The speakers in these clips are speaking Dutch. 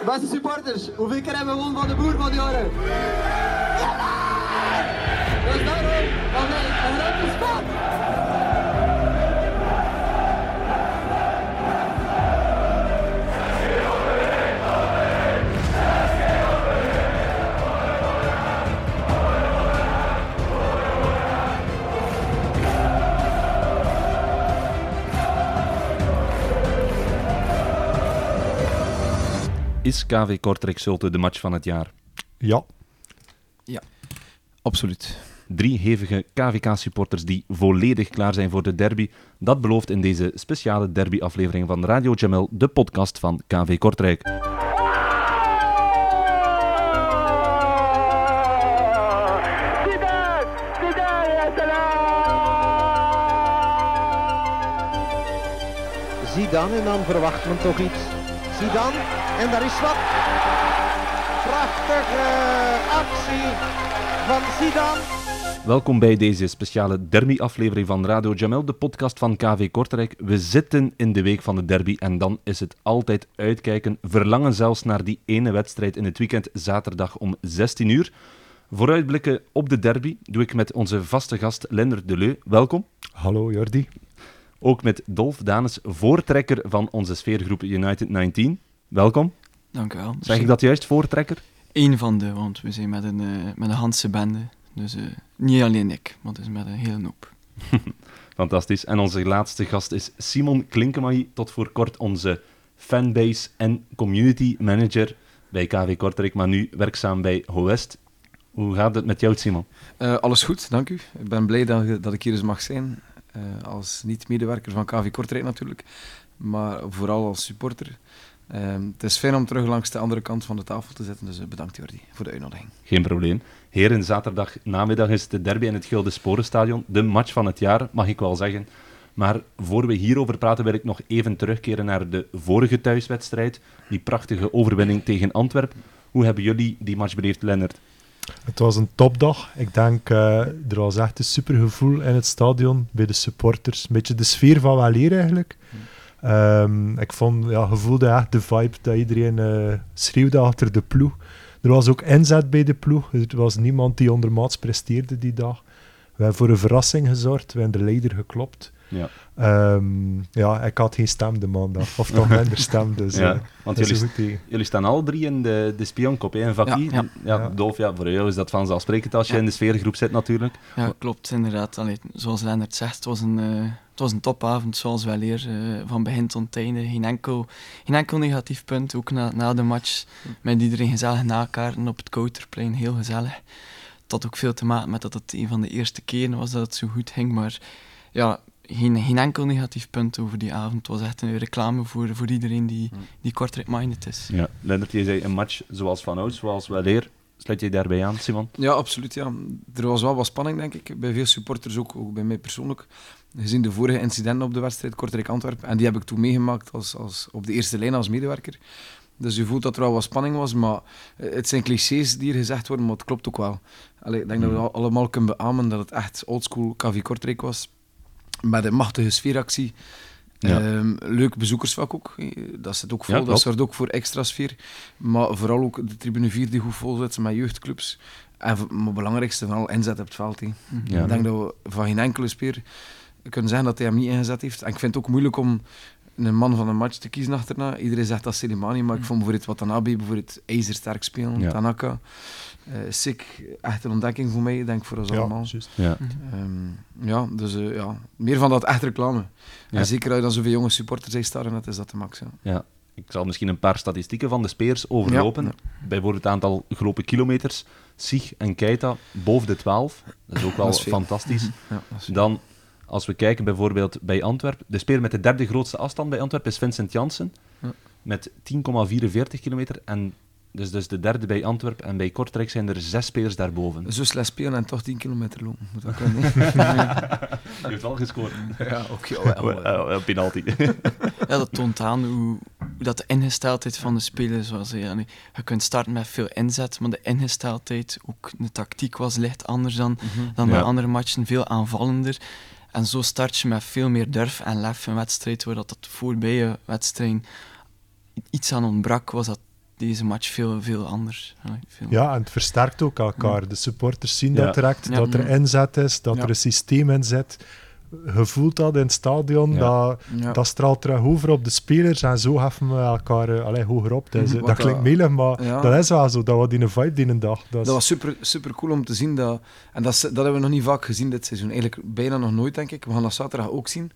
Beste supporters, hoeveel keer hebben we gewonnen van de boer van die jaren? Is KV Kortrijk Zulte de match van het jaar? Ja. Absoluut. Drie hevige KVK-supporters die volledig klaar zijn voor de derby. Dat belooft in deze speciale derby-aflevering van Radio Jamel, de podcast van KV Kortrijk. Zidane en dan verwacht men toch iets. Zidane en daar is wat. Prachtige actie van Zidane. Welkom bij deze speciale derby-aflevering van Radio Jamel, de podcast van KV Kortrijk. We zitten in de week van de derby en dan is het altijd uitkijken, verlangen zelfs naar die ene wedstrijd in het weekend, zaterdag om 16 uur. Vooruitblikken op de derby doe ik met onze vaste gast Lennart Deleu. Welkom. Hallo Jordi. Ook met Dolf Danes, voortrekker van onze sfeergroep United 19. Welkom. Dank u wel. Zeg ik dat juist, voortrekker? Eén van de, want we zijn met een, eh, met een Hanse bende. Dus eh, niet alleen ik, maar het is met een hele hoop. Fantastisch. En onze laatste gast is Simon Klinkemaai, tot voor kort onze fanbase en community manager bij KV Kortrijk, maar nu werkzaam bij Hoest. Hoe gaat het met jou, Simon? Eh, alles goed, dank u. Ik ben blij dat, dat ik hier eens mag zijn. Eh, als niet-medewerker van KV Kortrijk natuurlijk, maar vooral als supporter. Ehm, het is fijn om terug langs de andere kant van de tafel te zitten, dus eh, bedankt Jordi voor de uitnodiging. Geen probleem. Heren, zaterdag namiddag is de derby in het Gilde Sporenstadion. De match van het jaar, mag ik wel zeggen. Maar voor we hierover praten, wil ik nog even terugkeren naar de vorige thuiswedstrijd. Die prachtige overwinning tegen Antwerpen. Hoe hebben jullie die match beleefd, Lennart? Het was een topdag. Ik denk, eh, er was echt een supergevoel in het stadion, bij de supporters. Een beetje de sfeer van weleer eigenlijk. Ehm, ik vond, ja, je voelde echt de vibe dat iedereen eh, schreeuwde achter de ploeg. Er was ook inzet bij de ploeg. Er was niemand die ondermaats presteerde die dag. We hebben voor een verrassing gezorgd. We hebben de leider geklopt. Ja. Ehm, ja, ik had geen stem de maandag. Of toch minder stem. Dus, Ja, eh, want jullie, jullie staan alle drie in de, de spionkop, hè, in vak Ja, ja. ja, Ja. Dolf, ja, voor jou is dat vanzelfsprekend als je Ja. in de sfeergroep zit natuurlijk. Ja, klopt, inderdaad. Allee, zoals Lennart zegt, het was een, eh, het was een topavond, zoals wel eer. eh, van begin tot einde. Geen enkel, geen enkel negatief punt. Ook na, na de match met iedereen gezellig nakaarten op het Kouterplein. Heel gezellig. Het had ook veel te maken met dat het een van de eerste keren was dat het zo goed ging. Maar ja, geen, geen enkel negatief punt over die avond. Het was echt een reclame voor, voor iedereen die, die Kortrijk-minded is. Ja. Lennart, je zei een match zoals van ouds, zoals wel eer. Sluit je daarbij aan, Simon? Ja, absoluut. Ja. Er was wel wat spanning, denk ik, bij veel supporters, ook, ook bij mij persoonlijk. Gezien de vorige incidenten op de wedstrijd Kortrijk-Antwerpen. En die heb ik toen meegemaakt als, als, op de eerste lijn als medewerker. Dus je voelt dat er wel wat spanning was, maar eh, het zijn clichés die hier gezegd worden, maar het klopt ook wel. Allee, ik denk dat we al- allemaal kunnen beamen dat het echt oldschool KV Kortrijk was. Met een machtige sfeeractie. Ja. Ehm, leuk bezoekersvak ook. eh, Dat zit ook vol, Ja, dat zorgt ook voor extra sfeer. Maar vooral ook de tribune 4 die goed vol zit met jeugdclubs. En het belangrijkste van al inzet op het veld. hè. Ja. Ik denk dat we van geen enkele speer kunnen zeggen dat hij hem niet ingezet heeft. En ik vind het ook moeilijk om een man van een match te kiezen achterna. Iedereen zegt dat Selimani, maar ik vond bijvoorbeeld Watanabe bijvoorbeeld ijzersterk spelen. Ja. Tanaka, eh Sik, echt een ontdekking voor mij, denk ik voor ons Ja, allemaal. juist. Ja. Ehm, ja, dus eh, ja, meer van dat echt reclame. Ja. En zeker als je dan zoveel jonge supporters heeft staan, dat is dat de max. Ja. Ja. Ik zal misschien een paar statistieken van de speers overlopen. Ja. Bijvoorbeeld het aantal gelopen kilometers. Sig en Keita boven de 12. Dat is ook wel Dat is veel. fantastisch. Ja, dat is- Dan, als we kijken bijvoorbeeld bij Antwerpen. De speler met de derde grootste afstand bij Antwerpen is Vincent Janssen. Ja. Met 10,44 kilometer. En dus, dus de derde bij Antwerpen. En bij Kortrijk zijn er zes spelers daarboven. Zo slecht spelen en toch 10 kilometer lopen. Moet dat kunnen. Je heeft wel gescoord. ja, ook ja, wel, penalty. Ja, dat toont aan hoe, hoe dat de ingesteldheid van de spelers was. Allee, je kunt starten met veel inzet, maar de ingesteldheid, ook de tactiek was licht anders dan, dan Ja. bij andere matchen, veel aanvallender. En zo start je met veel meer durf en lef een wedstrijd, waar dat, dat voorbije wedstrijd iets aan ontbrak, was dat deze match veel, veel anders. Veel- Ja, en het versterkt ook elkaar. De supporters zien Ja. dat direct, Ja. dat er inzet is, dat Ja. er een systeem in zit. Je voelt dat in het stadion, Ja. dat, Ja. dat straalt terug over op de spelers en zo heffen we elkaar uh, allee, hoger op. Dus, eh, Wat dat klinkt dat- melig, maar Ja. dat is wel zo. Dat was die een vibe die een dag. Dat is- Dat was super, super cool om te zien. Dat, en dat, dat hebben we nog niet vaak gezien dit seizoen. Eigenlijk bijna nog nooit, denk ik. We gaan dat zaterdag ook zien.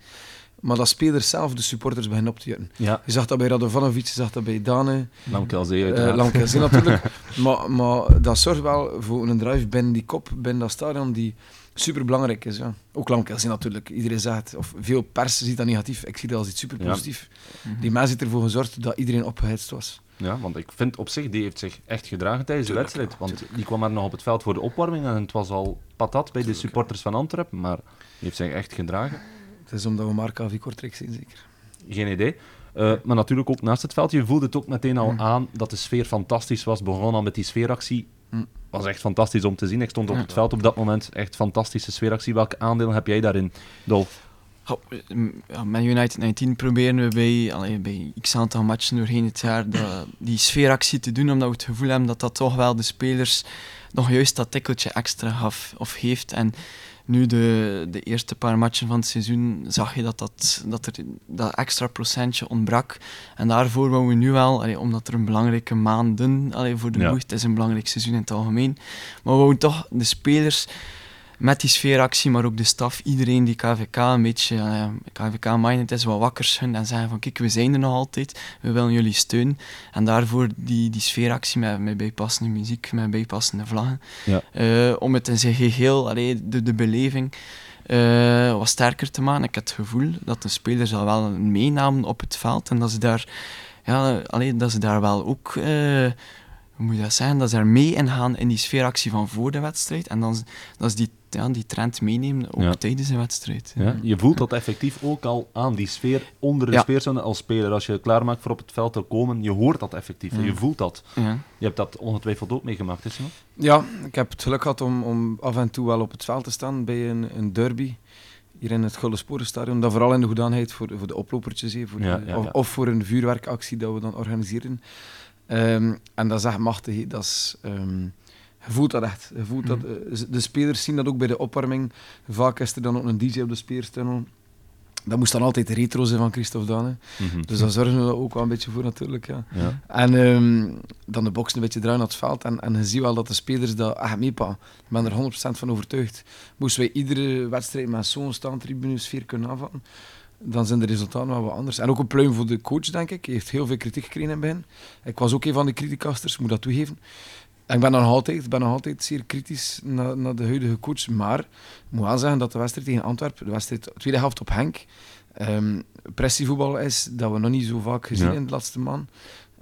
Maar dat spelers zelf de supporters beginnen op te jutten. Ja, Je zag dat bij Radovanovic, je zag dat bij Dane, Lamkelzee uh, uiteraard. Lamkelzee natuurlijk. maar, maar dat zorgt wel voor een drive binnen die kop, binnen dat stadion, die super belangrijk is. Ja. Ook Lamkelzee natuurlijk. Iedereen zegt, of veel pers ziet dat negatief. Ik zie dat als iets super positief. Mhm. Die mens heeft ervoor gezorgd dat iedereen opgehitst was. Ja, want ik vind op zich, die heeft zich echt gedragen tijdens de wedstrijd. Want die kwam maar nog op het veld voor de opwarming en het was al patat bij de supporters van Antwerpen, maar die heeft zich echt gedragen. Het is omdat we maar KV Kortrijk zien, zeker. Geen idee. Eh, maar natuurlijk ook naast het veld. Je voelde het ook meteen al Mm. aan dat de sfeer fantastisch was. Begon al met die sfeeractie. Mm. was echt fantastisch om te zien. Ik stond op het veld op dat moment. Echt fantastische sfeeractie. Welke aandeel heb jij daarin, ja, met United 19 proberen we bij, allee, bij x aantal matchen doorheen het jaar dat, die sfeeractie te doen, omdat we het gevoel hebben dat dat toch wel de spelers nog juist dat tikkeltje extra gaf of geeft. En nu de, de eerste paar matchen van het seizoen zag je dat, dat, dat er dat extra procentje ontbrak. En daarvoor wouden we nu wel, allee, omdat er een belangrijke maanden allee, voor de Ja. boeg, het is een belangrijk seizoen in het algemeen, maar we wouden toch de spelers met die sfeeractie, maar ook de staf, iedereen die KVK een beetje, eh, KVK-minded is, wat wakker schudden en zeggen van kijk, we zijn er nog altijd, we willen jullie steunen. En daarvoor die, die sfeeractie met, met bijpassende muziek, met bijpassende vlaggen. Ja. Eh, om het in zijn geheel, allee, de, de beleving, eh, wat sterker te maken. Ik heb het gevoel dat de spelers al wel meenamen op het veld en dat ze daar, ja, allee, dat ze daar wel ook... hoe moet je dat zeggen, dat ze er mee in gaan in die sfeeractie van voor de wedstrijd. En dan, dat ze die, ja, die trend meenemen ook Ja. tijdens de wedstrijd. Ja, je voelt dat effectief ook al aan, die sfeer onder de Ja. speerzone als speler. Als je klaarmaakt voor op het veld te komen, je hoort dat effectief. en Je Ja. voelt dat. Ja. Je hebt dat ongetwijfeld ook meegemaakt, is het? Ja, ik heb het geluk gehad om, om af en toe wel op het veld te staan bij een, een derby. Hier in het Gulden Sporenstadion. Dat vooral in de hoedanigheid voor, voor de oplopertjes. Voor Ja, de- ja, of, voor een vuurwerkactie dat we dan organiseren. Ehm, en dat is echt machtig. Dat is, ehm, je voelt dat echt. Je voelt dat, eh, de spelers zien dat ook bij de opwarming. Vaak is er dan ook een DJ op de speerstunnel. Dat moest dan altijd de retro zijn van Christophe. Mhm. Dus daar zorgen we ook wel een beetje voor natuurlijk. Ja. Ja. En ehm, dan de boksen een beetje draaien naar het veld. En, en je ziet wel dat de spelers dat meepakken. Ik ben er 100% van overtuigd. Moesten wij iedere wedstrijd met zo'n staantribune sfeer kunnen aanvatten, dan zijn de resultaten wel wat anders. En ook een pluim voor de coach, denk ik. Hij heeft heel veel kritiek gekregen in het begin. Ik was ook een van de criticasters, moet dat toegeven. En ik ben nog altijd, ben nog altijd zeer kritisch naar, naar de huidige coach. Maar ik moet wel zeggen dat de wedstrijd tegen Antwerpen, de wedstrijd, de tweede helft op Henk, ehm pressievoetbal is dat we nog niet zo vaak gezien Ja. in de laatste man.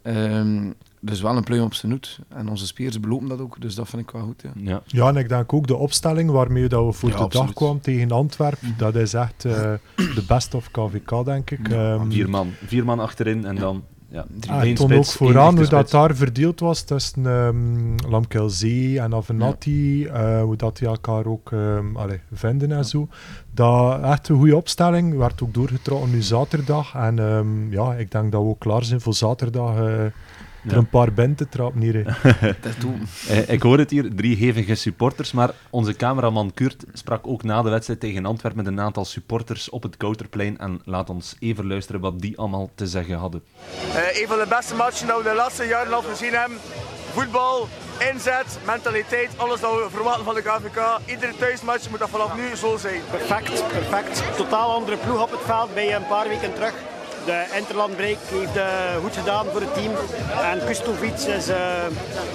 Ehm, dus wel een pluim op zijn hoed. En onze spelers belopen dat ook, dus dat vind ik wel goed. Ja. Ja. Ja, en ik denk ook de opstelling waarmee dat we voor Ja, de absoluut. dag kwamen tegen Antwerpen, dat is echt eh, de best of KVK, denk ik. Ehm, Vier man. Vier man achterin en dan ja, Ah, één en toen ook vooraan hoe dat daar verdeeld was tussen um, Lamkelzee en Avenatti, eh, hoe dat die elkaar ook ehm, allee, vinden en zo. Dat echt een goede opstelling, werd ook doorgetrokken nu zaterdag. En ehm, ja, ik denk dat we ook klaar zijn voor zaterdag. Er een paar bent te trappen hier. Dat doe Eh, ik hoor het hier, drie hevige supporters, maar onze cameraman Kurt sprak ook na de wedstrijd tegen Antwerpen met een aantal supporters op het Kouterplein en laat ons even luisteren wat die allemaal te zeggen hadden. Eh, een van de beste matchen dat we de laatste jaren al gezien hebben. Voetbal, inzet, mentaliteit, alles dat we verwachten van de KVK. Iedere thuismatch moet dat vanaf nu zo zijn. Perfect, perfect. Totaal andere ploeg op het veld bij een paar weken terug. De Interlandbreak heeft uh, goed gedaan voor het team. En Kustovic is, uh,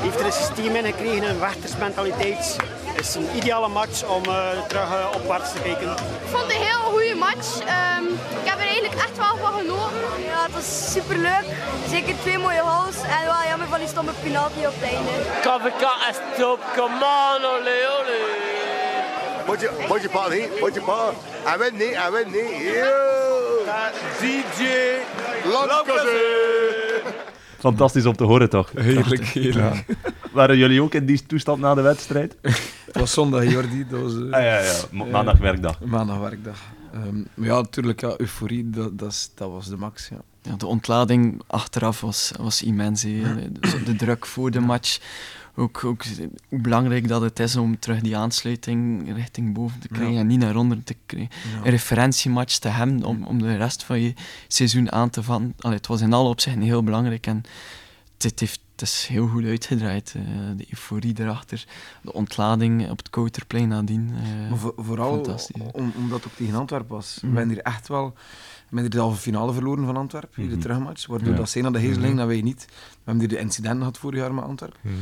heeft er een systeem in gekregen, een wechtersmentaliteit. Het is een ideale match om uh, terug opwaarts te kijken. Ik vond het een heel goede match. Um, ik heb er eigenlijk echt wel van genoten. Ja, het was super leuk. Zeker twee mooie goals. En wel jammer van die stomme penalty op het einde. KVK is top, come on, ole ole. Moet je, moet je pa niet, moet je pa. Hij wint niet, hij wint niet. DJ. Fantastisch om te horen, toch? Heerlijk, heerlijk. Waren jullie ook in die toestand na de wedstrijd? Het was zondag, Jordi. Dat was, uh, Ah, ja, ja. Ma- maandag werkdag. Maandag werkdag. Um, ja, natuurlijk, ja, euforie, dat, dat, is, dat was de max. Ja. ja, de ontlading achteraf was, was immens. De, de druk voor de match. Ook, ook hoe belangrijk dat het is om terug die aansluiting richting boven te krijgen Ja. en niet naar onder te krijgen. Ja. Een referentiematch te hebben om, om de rest van je seizoen aan te vatten. Allee, het was in alle opzichten heel belangrijk en het, het heeft, het is heel goed uitgedraaid. eh, de euforie erachter, de ontlading op het Kouterplein nadien. eh, Maar voor- vooral fantastisch. om, omdat het ook tegen Antwerpen was. Mhm. We hebben hier echt wel... We hebben hier de halve finale verloren van Antwerpen, Mhm. de terugmatch. Waardoor Ja. dat zij naar de heerseling, dat wij niet. We hebben hier de incidenten gehad vorig jaar met Antwerpen. Mhm.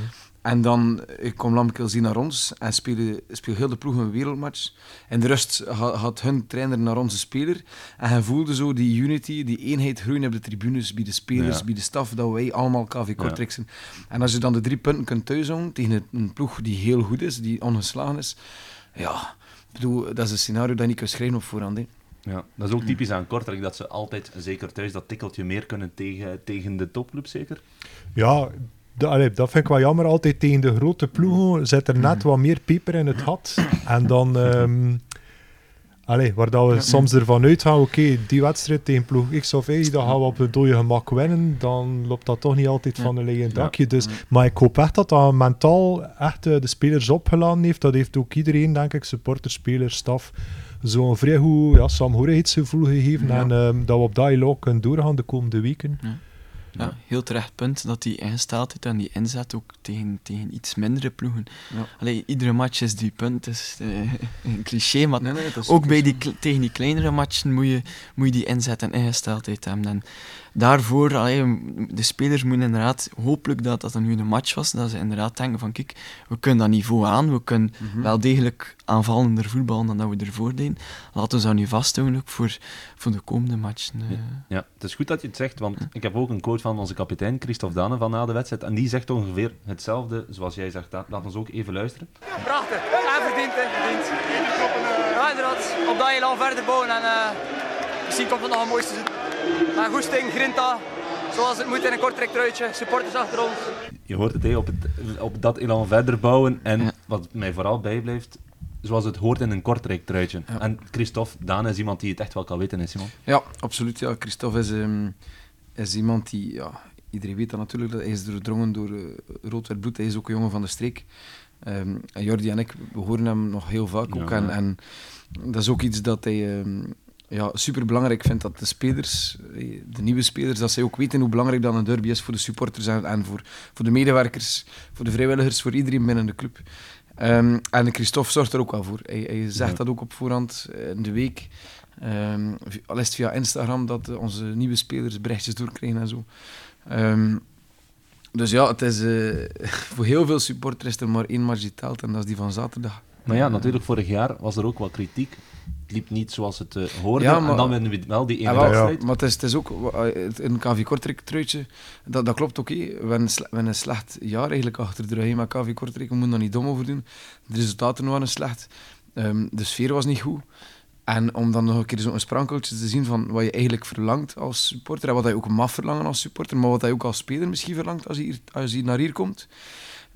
En dan eh, kwam Lamkel zien naar ons en speelde, speelde heel de ploeg een wereldmatch. In de rust ha- had hun trainer naar onze speler. En hij voelde zo die unity, die eenheid groeien op de tribunes, bij de spelers, Ja. bij de staf, dat wij allemaal KV Kortrijk zijn. En als je dan de drie punten kunt thuishouden tegen een- ploeg die heel goed is, die ongeslagen is, ja, ik bedoel, dat is een scenario dat je niet kunt schrijven op voorhand. Hè. Ja, dat is ook typisch aan Kortrijk, dat ze altijd, zeker thuis, dat tikkeltje meer kunnen tegen, tegen de topclub, zeker? Ja, allee, dat vind ik wel jammer. Altijd tegen de grote ploegen zit er net wat meer peper in het had. En dan... ehm allee, waar dat we soms ervan uitgaan, oké, die wedstrijd tegen ploeg X of Y, dan gaan we op het dode gemak winnen. Dan loopt dat toch niet altijd van een leien dakje. Dus, maar ik hoop echt dat dat mentaal echt eh, de spelers opgeladen heeft. Dat heeft ook iedereen, denk ik, supporters, spelers, staf, zo'n vrij goed ja, gegeven. Ja. En ehm, dat we op dat ook kunnen doorgaan de komende weken. Ja, heel terecht punt dat die ingesteldheid en die inzet ook tegen, tegen iets mindere ploegen. Ja. Allee, iedere match is die punt, is eh, een cliché, maar Nee, nee, ook bij die, tegen die kleinere matchen moet je, moet je die inzet en ingesteldheid hebben. En daarvoor, allee, de spelers moeten inderdaad, hopelijk dat dat nu een match was, dat ze inderdaad denken van kijk, we kunnen dat niveau aan, we kunnen Mhm. wel degelijk aanvallender voetballen dan dat we ervoor deden. Laten we dat nu vasthouden ook voor, voor de komende matchen. eh. Ja, het is goed dat je het zegt, want ik heb ook een quote van onze kapitein, Christophe Dane, van na de wedstrijd. En die zegt ongeveer hetzelfde zoals jij zegt. Laat ons ook even luisteren. Prachtig. En verdiend. Verdiend. Ja, inderdaad. Op dat elan verder bouwen en eh, misschien komt het nog een mooi seizoen. Maar goesting, grinta, zoals het moet in een kortrijk truitje. Supporters achter ons. Je hoort het, hè, op, het op dat elan verder bouwen. En Ja. wat mij vooral bijblijft, zoals het hoort in een Kortrijk truitje. Ja. En Christophe Dane is iemand die het echt wel kan weten, is Simon. Ja, absoluut. Ja. Christophe is, ehm, is iemand die... Ja, iedereen weet dat natuurlijk. Dat hij is doordrongen door rood-wit bloed. Hij is ook een jongen van de streek. Ehm, en Jordi en ik, we horen hem nog heel vaak ook. Ja. En, en dat is ook iets dat hij ehm, ja, super belangrijk vindt. Dat de spelers, eh, de nieuwe spelers, dat zij ook weten hoe belangrijk dat een derby is voor de supporters en, en voor, voor de medewerkers, voor de vrijwilligers, voor iedereen binnen de club. Ehm, en Christophe zorgt er ook wel voor. Hij, hij zegt Ja. dat ook op voorhand eh, in de week. Vi- al is het via Instagram dat eh, onze nieuwe spelers berichtjes doorkrijgen en zo. Ehm, dus ja, het is, voor heel veel supporters is er maar één match die telt en dat is die van zaterdag. Maar ja, natuurlijk, vorig jaar was er ook wat kritiek. Liep niet zoals het eh, hoorde. Ja, maar- en dan winnen we wel die ene Ja, wel, wedstrijd. Maar het is, het is ook eh, een KV Kortrijk truitje. Dat, dat klopt oké. We, hebben een sle- we hebben een slecht jaar eigenlijk achter de rug met KV Kortrijk. We moeten daar niet dom over doen. De resultaten waren slecht. Ehm, de sfeer was niet goed. En om dan nog een keer zo'n sprankeltje te zien van wat je eigenlijk verlangt als supporter. En wat je ook mag verlangen als supporter. Maar wat je ook als speler misschien verlangt als je, hier, als naar hier komt.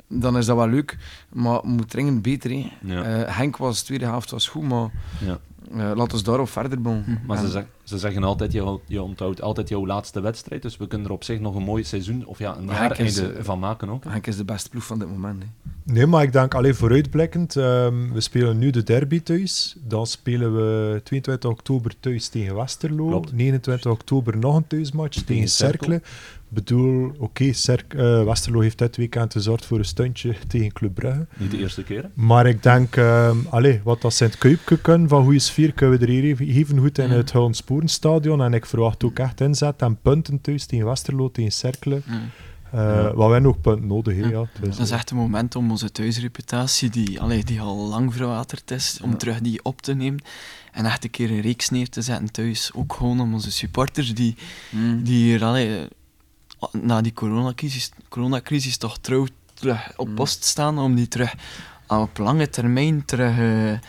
Dan is dat wel leuk. Maar het moet dringend beter. Hè. Ja. Eh, Henk was, de tweede helft was goed. Maar Ja. Eh, laten we daarop verder bouwen. Maar ze, zeg- ze zeggen altijd, je, je onthoudt altijd jouw laatste wedstrijd. Dus we kunnen er op zich nog een mooi seizoen, of ja, een jaar van maken ook. Henk is de beste ploeg van dit moment. Hè. Nee, maar ik denk alleen vooruitblikkend. ehm, we spelen nu de derby thuis. Dan spelen we 22 oktober thuis tegen Westerlo. Klopt. 29 oktober nog een thuismatch tegen, Tegen Cercle. Bedoel, oké, Cerc- eh, Westerlo heeft dit weekend gezorgd voor een stuntje tegen Club Brugge. Niet de eerste keer. hè? Maar ik denk, ehm allee, wat dat Sint-Kuipke kunnen van goede sfeer, kunnen we er hier even, goed in Ja. het Huln Sporenstadion. En ik verwacht ook echt inzet en punten thuis tegen Westerlo, tegen Cercle. Ja. Eh Ja. Wat wij nog punten nodig hebben. Ja. Dus, Dat is echt een moment om onze thuisreputatie, die, allee, die al lang verwaterd is, om Ja. terug die op te nemen. En echt een keer een reeks neer te zetten thuis. Ook gewoon om onze supporters die, die hier allee, na die coronacrisis, coronacrisis toch trouw terug op Mm. post staan. Om die terug op lange termijn terug eh,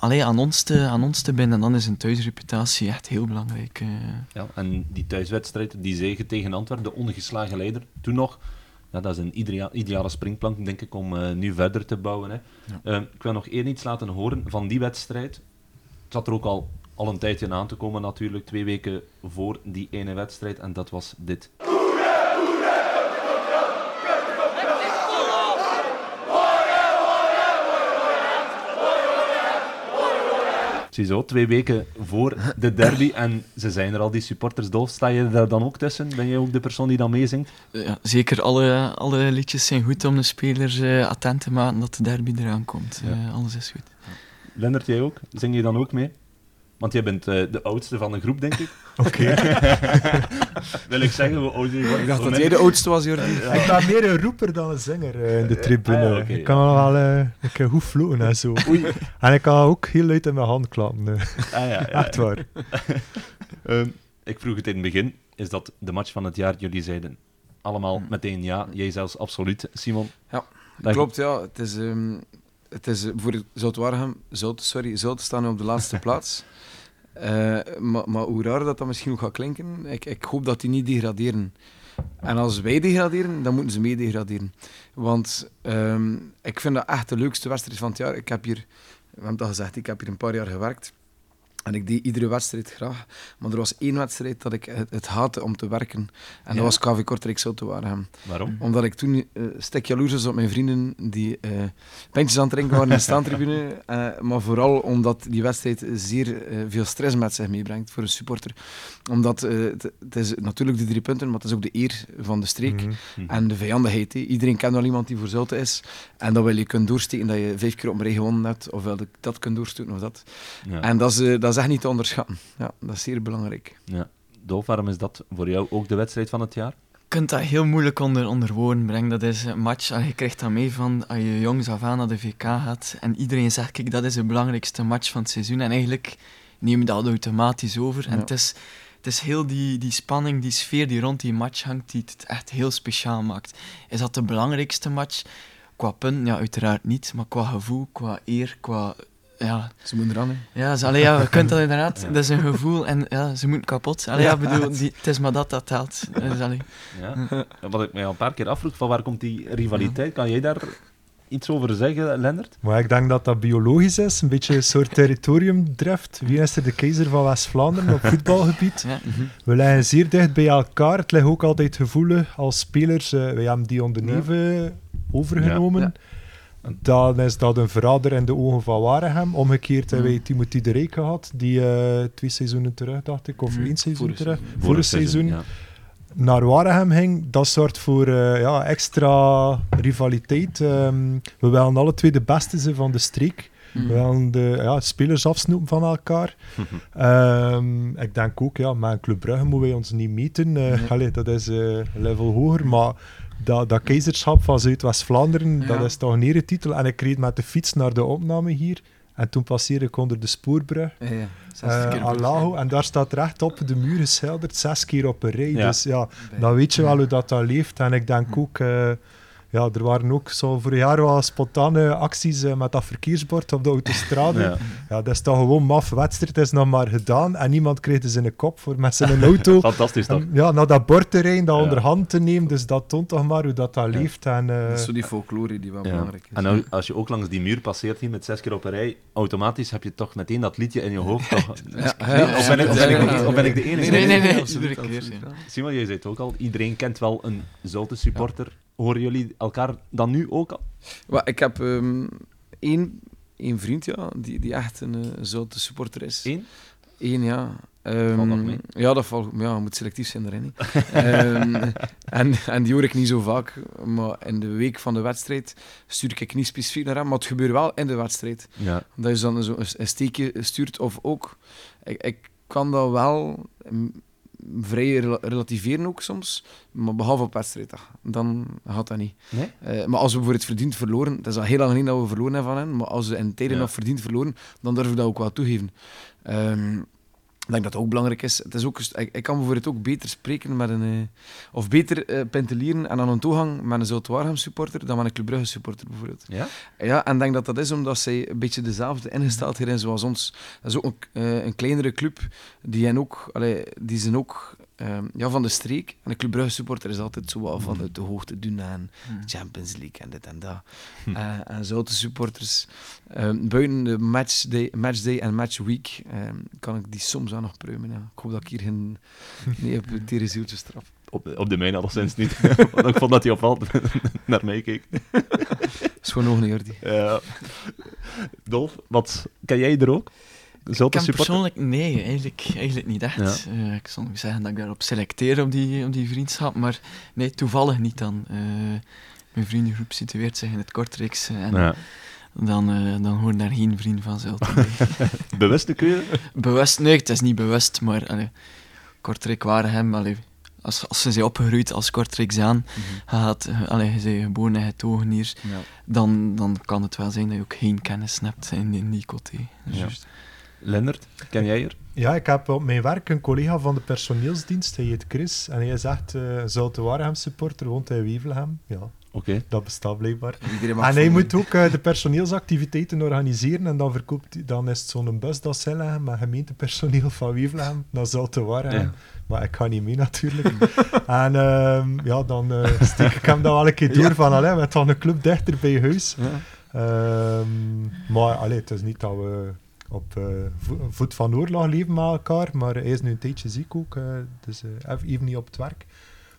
allee, aan, ons te, aan ons te binden. En dan is een thuisreputatie echt heel belangrijk. eh. Ja, en die thuiswedstrijd, die zege tegen Antwerpen, de ongeslagen leider, toen nog. Ja, dat is een idea- ideale springplank, denk ik, om eh, nu verder te bouwen. Hè. Eh, ik wil nog één iets laten horen van die wedstrijd. Het zat er ook al al een tijdje aan te komen natuurlijk. Twee weken voor die ene wedstrijd. En dat was dit. Ziezo, twee weken voor de derby en ze zijn er al, die supporters doof. Sta je daar dan ook tussen? Ben jij ook de persoon die dan meezingt? Ja, zeker, alle, alle liedjes zijn goed om de spelers eh, attent te maken dat de derby eraan komt. Ja. Eh, alles is goed. Lennart, jij ook? Zing je dan ook mee? Want jij bent eh, de oudste van de groep, denk ik. Oké. Wil ik zeggen, hoe oud je wordt? Ik dacht dat jij de oudste was, Jordi. Ik ben meer een roeper dan een zanger eh, in de tribune. Ah, ik kan al wel eh, ik kan goed floten en zo. En ik kan ook heel luid in mijn hand klappen. eh. Ah, ja, ja, Echt waar. Ehm, ik vroeg het in het begin. Is dat de match van het jaar? Jullie zeiden allemaal meteen ja. Jij zelfs absoluut, Simon. Ja, Dat- klopt. Ja. Het is, ehm, het is eh, voor Zout, sorry, Zout staan nu op de laatste plaats. Eh, maar, maar hoe raar dat dat misschien ook gaat klinken, ik, ik hoop dat die niet degraderen. En als wij degraderen, dan moeten ze mee degraderen. Want ehm, ik vind dat echt de leukste wedstrijd van het jaar. Ik heb hier, we al gezegd, ik heb hier een paar jaar gewerkt. En ik deed iedere wedstrijd graag. Maar er was één wedstrijd dat ik het, het haatte om te werken. En Ja? dat was KV Kortrijk Waregem. Waarom? Omdat ik toen eh stek jaloers was op mijn vrienden die eh pintjes aan het drinken waren in de staantribune. Eh, maar vooral omdat die wedstrijd zeer veel stress met zich meebrengt voor een supporter. Omdat het, is natuurlijk de drie punten, maar het is ook de eer van de streek. Mhm. En de vijandigheid. Iedereen kent wel iemand die voor Zulte is. En dan wil je kunnen doorsteken dat je vijf keer op een rij gewonnen hebt. Of wil je dat kunnen doorsteken of dat. Ja. En dat is, dat is echt niet te onderschatten. Ja, dat is zeer belangrijk. Ja. Dolf, waarom is dat voor jou ook de wedstrijd van het jaar? Je kunt dat heel moeilijk onder, onder woorden brengen. Dat is een match, en je krijgt dat mee van als je jongs af aan naar de VK gaat en iedereen zegt, kijk, dat is de belangrijkste match van het seizoen. En eigenlijk neem je dat automatisch over. En Ja. het is, het is heel die, die spanning, die sfeer die rond die match hangt, die het echt heel speciaal maakt. Is dat de belangrijkste match? Qua punten, ja, uiteraard niet. Maar qua gevoel, qua eer, qua... Ja, Ze moeten eraan. hè. ja, ze, allee, ja, je kunt dat inderdaad. Ja. Dat is een gevoel en ja, ze moeten kapot. Allee, ja, bedoel, die, het is maar dat dat telt. Dus, allee. Ja. Wat ik mij al een paar keer afvroeg, van waar komt die rivaliteit? Kan jij daar iets over zeggen, Lennart? Maar ik denk dat dat biologisch is, een beetje een soort territoriumdrift. Wie is er de keizer van West-Vlaanderen op voetbalgebied? Ja. We liggen zeer dicht bij elkaar. Het ligt ook altijd gevoelig als spelers. eh wij hebben die onder neven overgenomen. Dan is dat een verrader in de ogen van Waregem. Omgekeerd hebben wij Timothy de Rijk gehad, die eh, twee seizoenen terug, dacht ik, of Mhm. één seizoen Vorig terug, seizoen. vorig seizoen, ja. naar Waregem ging. Dat zorgt voor eh, ja, extra rivaliteit. Ehm, we willen alle twee de beste zijn van de streek. Mhm. We willen de ja, spelers afsnoepen van elkaar. Ehm, ik denk ook, ja, met Club Brugge moeten wij ons niet meten. Allee, dat is een level hoger. Maar dat, dat keizerschap van Zuidwest-Vlaanderen, Ja. dat is toch een eretitel. En ik reed met de fiets naar de opname hier. En toen passeerde ik onder de spoorbrug. Ja, ja. eh keer aan Lago. En daar staat recht op de muur geschilderd, zes keer op een rij. Ja. Dus ja, dan weet je wel hoe dat, dat leeft. En ik denk ook, eh, ja, er waren ook zo vorig jaar wel spontane acties eh, met dat verkeersbord op de autostrade. Ja. Ja. dat is toch gewoon maf. Wedstrijd is nog maar gedaan en niemand kreeg dus in de kop voor met zijn auto. Fantastisch toch? en, ja, naar dat bord te rijden, dat Ja. onderhand te nemen. Dus dat toont toch maar hoe dat, dat Ja. leeft. En, eh, Dat is zo die folklore die wel Ja. belangrijk is. En nou, als je ook langs die muur passeert hier met zes keer op een rij, automatisch heb je toch meteen dat liedje in je hoofd. Toch? Nee, of, ben ik, of, ben ik, of ben ik de enige? Nee, nee, nee. absoluut, iedere keer, absoluut, ja. ja. Simon, jij zei het ook al, iedereen kent wel een Zulte supporter. Horen jullie elkaar dan nu ook al? Ik heb ehm, één, één vriend ja, die, die echt een uh, zoute supporter is. Eén? Eén, ja. Mee? Ja, dat valt ja, moet selectief zijn daarin. hè. Ehm, en, en die hoor ik niet zo vaak. Maar in de week van de wedstrijd stuur ik niet specifiek naar hem. Maar het gebeurt wel in de wedstrijd. Ja. Dat je dan zo een, steekje stuurt. Of ook, ik, ik kan dat wel vrij rela- relativeren ook soms. Maar behalve op wedstrijddag. Dan gaat dat niet. Nee? Eh, maar als we voor het verdiend verloren, dat is al heel lang geleden dat we verloren hebben van hen, maar als we in tijden Ja. nog verdiend verloren, dan durf ik dat ook wel toegeven. Ehm, ik denk dat dat ook belangrijk is. Het is ook, ik, ik kan bijvoorbeeld ook beter spreken met een... eh, of beter eh pentelieren en aan een toegang met een Waregem supporter dan met een Club Brugge supporter bijvoorbeeld. Ja? Ja, en ik denk dat dat is omdat zij een beetje dezelfde ingesteldheid zijn zoals ons. Dat is ook een, eh, een kleinere club die, hen ook, allee, die zijn ook ehm, ja, van de streek. En de Club Brugge supporter is altijd zo wat van uit de hoogte doen en Hmm. Champions League en dit en dat. Hm. Eh, en Zoute supporters, ehm, buiten de matchday, matchday en matchweek, ehm, kan ik die soms wel nog pruimen. Ja. Ik hoop dat ik hier geen nee, op zieltjes trap. Op, op de mijne alleszins niet. Want ik vond dat hij opvalt naar mij keek. is gewoon nog niet, Jordi. Ja. Dolf, wat, ken jij er ook? Ken supporter? persoonlijk, nee, eigenlijk, eigenlijk niet echt. Eh, ik zal nog zeggen dat ik daarop selecteer op die, op die vriendschap, maar nee, toevallig niet dan. Eh, mijn vriendengroep situeert zich in het Kortrijkse en Ja. dan, eh, dan horen daar geen vrienden van Zulte bij. Bewuste keuze? bewust, nee, het is niet bewust, maar allee, Kortrijk waren hem, allee, als, als ze zijn opgegroeid als Kortrijksaan, eh, allee, je bent geboren en getogen hier, Ja. dan, dan kan het wel zijn dat je ook geen kennis hebt in, in die coté. Dus Ja. Lennart, ken jij er? Ja, ik heb op mijn werk een collega van de personeelsdienst, hij heet Chris, en hij is echt uh, Zulte Waregem supporter, woont in Wevelgem. Ja, Oké. dat bestaat blijkbaar. Iedereen mag En hij moet ook eh, de personeelsactiviteiten organiseren en dan, verkoopt, hij- dan is het zo'n bus dat ze leggen met gemeentepersoneel van Wevelgem naar Zulte Waregem. Ja. Maar ik ga niet mee natuurlijk. en ehm, ja, dan eh, steek ik hem dat wel een keer door van, allee, we hebben dan een club dichter bij huis. Ja. Ehm, maar allee, het is niet dat we op eh, vo- voet van oorlog leven met elkaar, maar hij is nu een tijdje ziek ook, eh, dus eh, even- niet op het werk.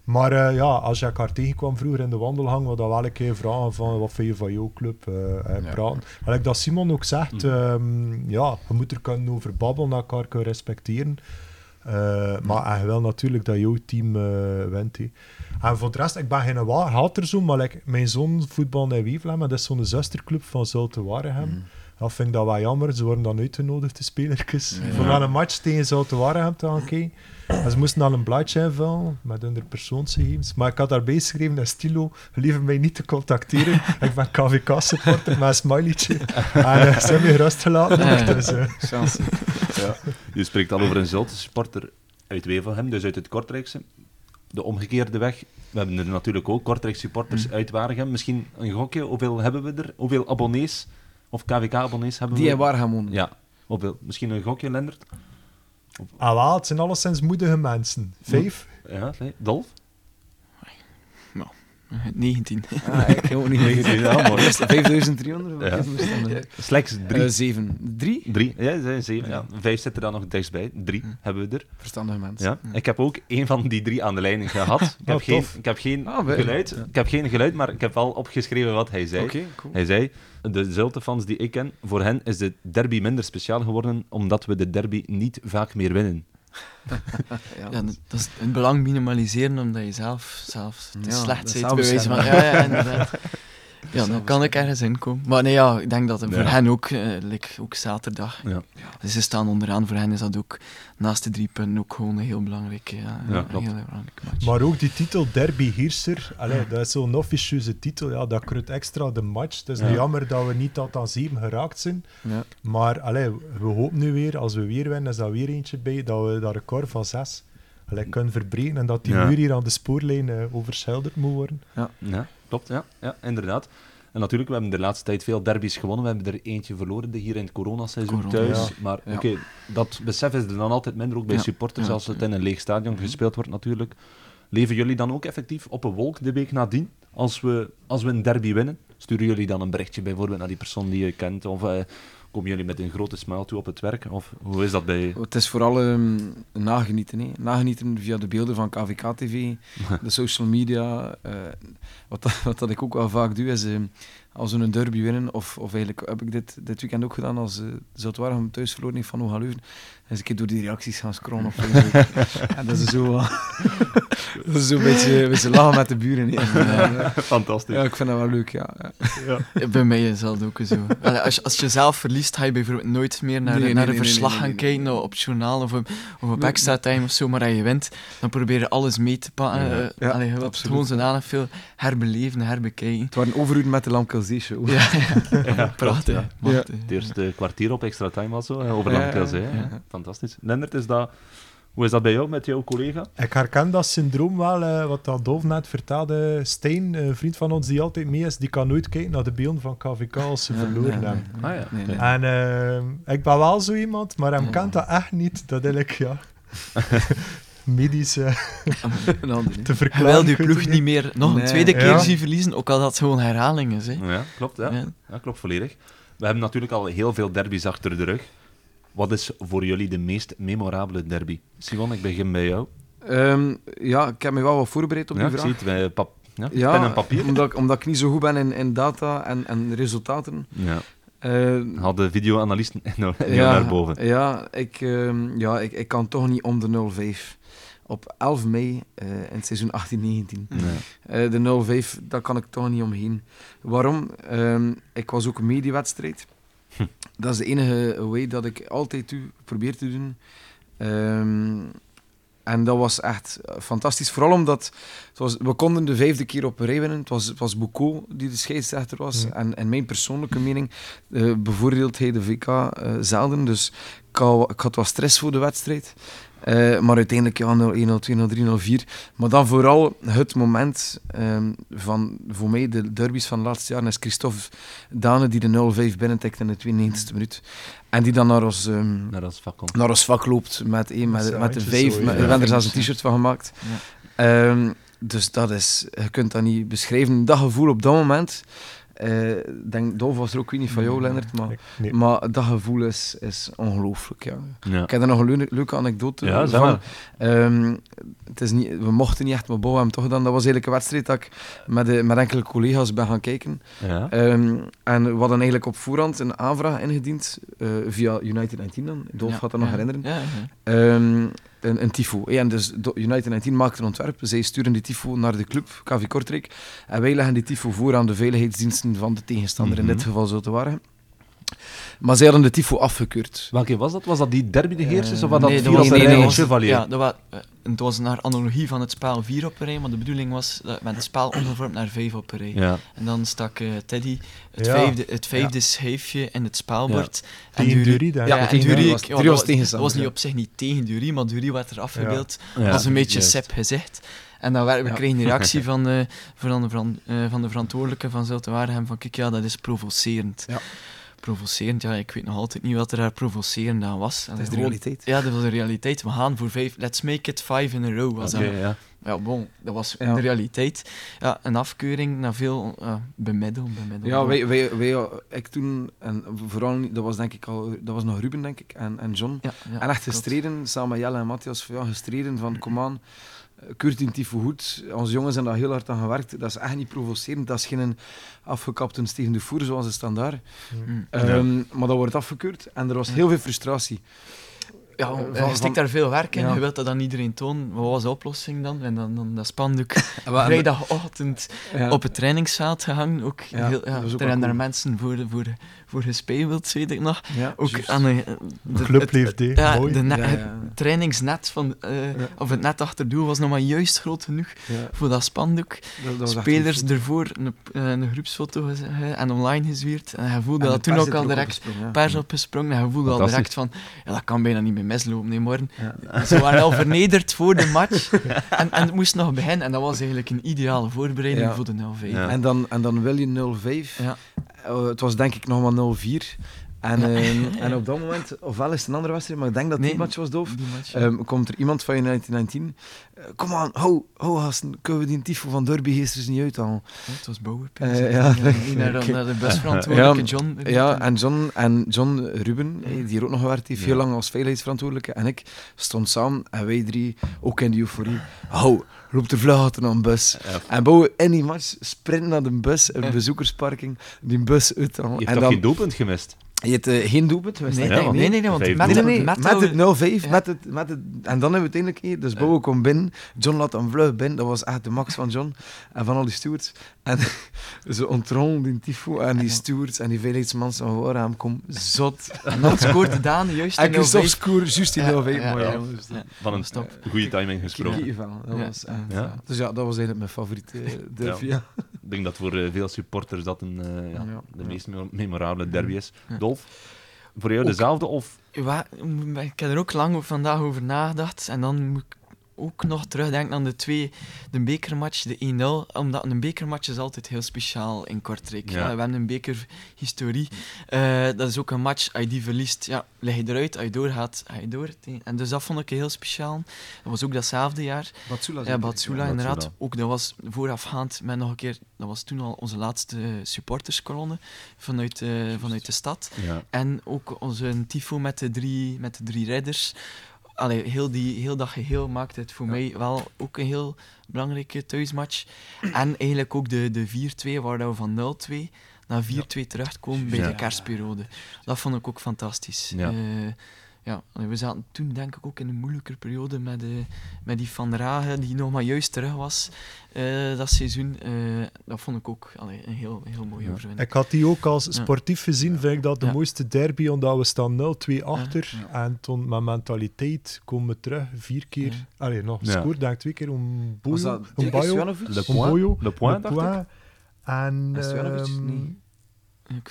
Maar ja, als je elkaar tegenkwam vroeger in de wandelgang, wat dan wel een keer vragen van wat vind je van jouw club en Ja. praten. Gelijk dat Simon ook zegt, Mhm. ehm, ja, je moet er kunnen over babbelen, elkaar kunnen respecteren. Maar en je wil natuurlijk dat jouw team wint. En voor de rest, ik ben geen hater zo, maar like, mijn zoon voetbal in Wevelgem, en dat is zo'n zusterclub van Zulte Waregem. Mhm. Dat vind ik dat wel jammer. Ze worden dan uitgenodigd, de spelertjes, Ja. voor een match tegen Zulte Waregem te gaan kijken. En ze moesten dan een blaadje invullen met hun persoonsgegevens. Maar ik had daarbij geschreven in stilo, liever mij niet te contacteren. ik ben KVK-supporter met een smileytje. En uh, ze hebben me gerust gelaten. dus, eh. Ja. Je spreekt al over een Zulte supporter uit Wevelgem, dus uit het Kortrijkse. De omgekeerde weg. We hebben er natuurlijk ook Kortrijk supporters uit Waregem. Misschien een gokje, hoeveel hebben we er? Hoeveel abonnees of KVK-abonnees hebben Die we? wonen. Ja. Hoeveel? Misschien een gokje, Lendert? Ah, wel, het zijn alleszins moedige mensen. Vijf? Ja. Dolf? Eh, 19. Ah, ik ook niet. 19, ja, mooi. 5300? Ja. Dan? Slechts drie. Eh, zeven. Drie? Drie, ja, zijn zeven. Ja. Vijf zitten daar nog dichtstbij. Drie hebben we er. Verstandige mensen. Ja. Ik heb ook één van die drie aan de lijn gehad. Ik heb, Oh, geen, tof. ik heb geen Ah, geluid. Ik heb geen geluid, maar ik heb wel opgeschreven wat hij zei. Oké, cool. Hij zei, de Zulte-fans die ik ken, voor hen is de derby minder speciaal geworden, omdat we de derby niet vaak meer winnen. Ja, Ja, dat dat is het belang minimaliseren omdat je zelf, zelf te Ja, slecht bent. Ja, ja, inderdaad. Ja, dan kan ik ergens in komen. Maar nee, ja, ik denk dat het voor Ja. hen ook, eh, like, ook zaterdag. Ja. Dus ze staan onderaan, voor hen is dat ook naast de drie punten ook gewoon een heel belangrijke, ja, Ja, een heel belangrijke match. Maar ook die titel Derby Heerser, allee, dat is zo'n officieuze titel, ja, dat kruidt extra de match. Het is nu jammer dat we niet tot aan zeven geraakt zijn. Ja. Maar allee, we hopen nu weer, als we weer winnen, is dat weer eentje bij, dat we dat record van zes allee, kunnen verbreken en dat die Ja. muur hier aan de spoorlijn eh, overschilderd moet worden. Ja, klopt. Ja, ja, inderdaad. En natuurlijk, we hebben de laatste tijd veel derbies gewonnen. We hebben er eentje verloren de hier in het coronaseizoen Corona, thuis. ja. Maar Ja. oké, dat besef is er dan altijd minder, ook bij Ja. supporters, Ja. als het in een leeg stadion gespeeld wordt natuurlijk. Leven jullie dan ook effectief op een wolk de week nadien, als we, als we een derby winnen? Sturen jullie dan een berichtje bijvoorbeeld naar die persoon die je kent? Of eh, komen jullie met een grote smile toe op het werk? Of hoe is dat bij... Het is vooral ehm, nagenieten. Hè. Nagenieten via de beelden van KVK-TV, de social media. eh, wat, dat, wat dat ik ook wel vaak doe, is ehm, als we een derby winnen, of, of eigenlijk heb ik dit, dit weekend ook gedaan als uh, Zoutwaregem thuis verloren heeft van Oga Leuven, eens een keer door die reacties gaan scrollen op Facebook. en dat is zo... eh, dat is zo'n beetje, een beetje lachen met de buren. eh, Fantastisch. ja, ik vind dat wel leuk, ja. ja. Ja, Bij mij is dat ook zo. Allee, als, je, als je zelf verliest, ga je bijvoorbeeld nooit meer naar, Nee, nee, naar nee, een nee, verslag nee, gaan nee, kijken nee. op het journaal of op, of op extra time of zo. Maar als je wint, dan probeer je alles mee te pakken. Ja. Eh, Ja, allee, je wilt het absoluut. gewoon zodanig veel herbeleven, herbekijken. Het waren overuren met de Lamkelzee show. Ja, ja. Ja, praten. ja. mag, Ja. eh, Het eerste kwartier op extra time was zo, over Ja, Lamkelz, hè. ja. Fantastisch. Lennart, is dat... Hoe is dat bij jou, met jouw collega? Ik herken dat syndroom wel, eh, wat dat Dolf net vertelde. Stijn, een vriend van ons die altijd mee is, die kan nooit kijken naar de beelden van KVK als ze Ja, verloren nee, hebben. Ah ja. Nee, nee. En eh, ik ben wel zo iemand, maar hem Ja. kent dat echt niet. Dat ik, ja. medisch hè. te Je verklaren. wil die ploeg niet meer nog een tweede keer Ja. zien verliezen, ook al dat het gewoon herhaling is. Hè. Ja, klopt. Ja. Ja. Ja, klopt volledig. We hebben natuurlijk al heel veel derbies achter de rug. Wat is voor jullie de meest memorabele derby? Simon, ik begin bij jou. Ehm, ja, ik heb me wel wat voorbereid op Ja, die ik vraag. zie het bij pap ja, Ja, pen en papier. Omdat, ik- omdat ik niet zo goed ben in, in data en, en resultaten. Ja. Eh, Haal de videoanalisten nou, ja, naar boven. Ja, ik, ehm, ja ik, ik kan toch niet om de 0-5. Op 11 mei eh, in het seizoen 18-19. Nee. Eh, de 0-5, daar kan ik toch niet omheen. Waarom? Ehm, ik was ook een mediewedstrijd. Hm. Dat is de enige way dat ik altijd doe, probeer te doen. Ehm, en dat was echt fantastisch. Vooral omdat het was, we konden de vijfde keer op een rij winnen. Het was, het was Boucault die de scheidsrechter was. Hm. En, en mijn persoonlijke mening eh bevoordeelt hij de VK eh, zelden. Dus ik had, ik had wat stress voor de wedstrijd. Eh, maar uiteindelijk ja, 0-1, 0-2, 0-3, 0-4. Maar dan vooral het moment ehm, van, voor mij, de derbies van de laatste jaren, is Christophe Dane die de 0-5 binnentikt in de 92e minuut. En die dan naar ons, ehm, Naar ons vak komt. naar ons vak loopt met, eh, met, met met- ja. we hebben er zelfs een t-shirt van gemaakt. Ja. Ehm, dus dat is, je kunt dat niet beschrijven. Dat gevoel op dat moment. Eh, ik denk, Dolf was er ook, ik weet niet van jou, Lennart, maar, nee. maar dat gevoel is, is ongelooflijk. Ja. Ja. Ik heb er nog een leuke, leuke anekdote Ja, van. Ehm, het is niet, we mochten niet echt, maar Bo hebben toch gedaan. Dat was eigenlijk een wedstrijd dat ik met, de, met enkele collega's ben gaan kijken. Ja. Ehm, en we hadden eigenlijk op voorhand een aanvraag ingediend eh, via United 19 dan. Dolf Ja, gaat dat nog herinneren. Ja, ja. Ehm, een, een tifo. Ja, en dus United 19 maakte een ontwerp. Zij sturen die tifo naar de club, KV Kortrijk. En wij leggen die tifo voor aan de veiligheidsdiensten van de tegenstander, in Mhm. dit geval zo te waren. Maar zij hadden de tifo afgekeurd. Welke was dat? Was dat die derby de Heersers of was dat Nee, vier dat op was- een nee, rij nee, Chevalier? Ja, dat was, eh, het was naar analogie van het spel 4 op een rij, maar de bedoeling was dat met het spel omgevormd naar 5 op een rij. Ja. En dan stak eh, Teddy het Ja. vijfde, het vijfde schijfje in het spelbord. En Tegen denk Ja, ik. en ik- was- ja, dat was Dat tegenstander, was niet ja. op zich niet tegen Dury, maar Dury werd er afgebeeld. Ja, Dat was een beetje juist. sep gezegd. En dan werd, we Ja. kregen een reactie van, eh, van, de, eh, van de verantwoordelijke van Zulte Waregem van kijk, ja, dat is provocerend. Ja. Provocerend, ja, ik weet nog altijd niet wat er daar provocerend aan was. Dat is de realiteit. Ja, dat was de realiteit. We gaan voor vijf, let's make it five in a row. Was Oké, dat. ja. Ja, bon, dat was Ja. de realiteit. Ja, een afkeuring na veel uh, bemiddel, bemiddel. Ja, wij, wij, wij, ik toen, en vooral, dat was denk ik al, dat was nog Ruben denk ik, en, en John. Ja, ja, en echt gestreden, samen met Jelle en Matthias, ja, gestreden van, kom aan, eh, keurt die tifo goed. Onze jongens hebben daar heel hard aan gewerkt. Dat is echt niet provocerend. Dat is geen afgekapte Steven de Voer, zoals de standaard. Mm. Ehm, Maar dat wordt afgekeurd en er was heel veel frustratie. Ja, Eh, je van- stikt van- daar veel werk in, Ja. je wilt dat aan iedereen tonen. Wat was de oplossing dan? En dan, dan dat spandoek vrijdagochtend Ja. op het trainingsveld gehangen. Ook Ja, heel, ja, er daar mensen voor, voor, voor gespeeld, weet ik nog. Ja, Ook juist. aan de, de, Club hè. ja, Mooi. de Ja, het trainingsnet van, eh, of het net achter doel was nog maar juist groot genoeg Ja, voor dat spandoek. dat, dat Spelers ervoor een, een groepsfoto en online gezwierd. En je voelde En dat toen ook al direct opgesprongen, ja. pers opgesprongen. En je voelde al direct van, ja, dat kan bijna niet meer mislopen, nee, morgen. Ja. Ze waren al vernederd voor de match. En, en het moest nog beginnen. En dat was eigenlijk een ideale voorbereiding Ja. voor de 0-5. Ja. En, dan, en dan wil je 0-5. Ja. Eh, het was denk ik nog maar 0-4. En, Ja. ehm, Ja. en op dat moment, ofwel is het een andere wedstrijd, maar ik denk dat die match was doof. Match. Ehm, komt er iemand van United 19. eh, Kom aan, hou, hou gasten, kunnen we die tifo van Derbygeesters niet uithalen? Ja, het was Bouwer. Eh, ja, die naar, oké. naar de busverantwoordelijke Ja, John. Ja, en John, en John Ruben, eh, die hier ook nog gewerkt heeft, Ja. heel lang als veiligheidsverantwoordelijke, en ik stonden samen, en wij drie, ook in de euforie, hou, loopt er vlug achter naar een bus. Ja. En bouwen in die match, sprinten naar de bus, een bezoekersparking, die bus uithalen. Je hebt En dan, geen doelpunt gemist? Je hebt eh, geen doelpunt, Nee, nee, nee, nee, nee, want met, Nee, met, met het 0-5, Ja. met het, met het, en dan hebben we uiteindelijk, dus Bobo kwam binnen, John laat hem vlug binnen, dat was echt de max van John en van al die stewards. En ze ontrollen die tifo en die stewards en die veiligheidsmensen van waar hem kom zot. En dan scoorde Daan juist En Christophe 05. scoorde juist in Ja, 0-5. ja, mooi, ja. ja, dat- Ja. Van een Stop. goede timing gesproken. Dat was. Dus ja, dat was eigenlijk mijn favoriete eh, derby. Ja. Ik denk dat voor eh, veel supporters dat een, eh, ja, Ja. de meest me- memorabele derby is. Dolf, voor jou Ook- dezelfde of... Ik heb er ook lang vandaag over nagedacht. En dan moet ik ook nog terugdenken aan de twee, de bekermatch, de 1-0. Omdat een bekermatch is altijd heel speciaal in Kortrijk. Ja. Ja. we hebben een bekerhistorie. Eh, dat is ook een match, als je die verliest, ja, leg je eruit. Als je doorgaat, ga je door. En dus dat vond ik heel speciaal. Dat was ook datzelfde jaar. Batsula. Ja. Batsula, Ja, inderdaad. Batsula. Ook dat was voorafgaand met nog een keer, dat was toen al onze laatste supporterskolonne vanuit, eh, vanuit de stad. Ja. En ook onze tifo met de drie, met de drie ridders. Allee, heel, die, heel dat geheel maakt het voor mij wel ook een heel belangrijke thuismatch. En eigenlijk ook de, de 4-2, waar we van 0-2 naar 4-2 terugkomen bij de kerstperiode. Dat vond ik ook fantastisch. Ja. Ja, we zaten toen denk ik ook in een moeilijker periode met, de, met die Van Ragen, die nog maar juist terug was eh, dat seizoen. Eh, dat vond ik ook allee, een heel, heel mooie overwinning. Ik had die ook als Ja. sportief gezien, vind ik dat de Ja. mooiste derby, omdat we staan 0-2 achter. Ja. En toen met mentaliteit komen we terug, vier keer. Ja. Allee, nog Ja. gescoord, denk ik twee keer om dat Om. Stojanovic? Le Boyo. Le Point, dacht ik. En... En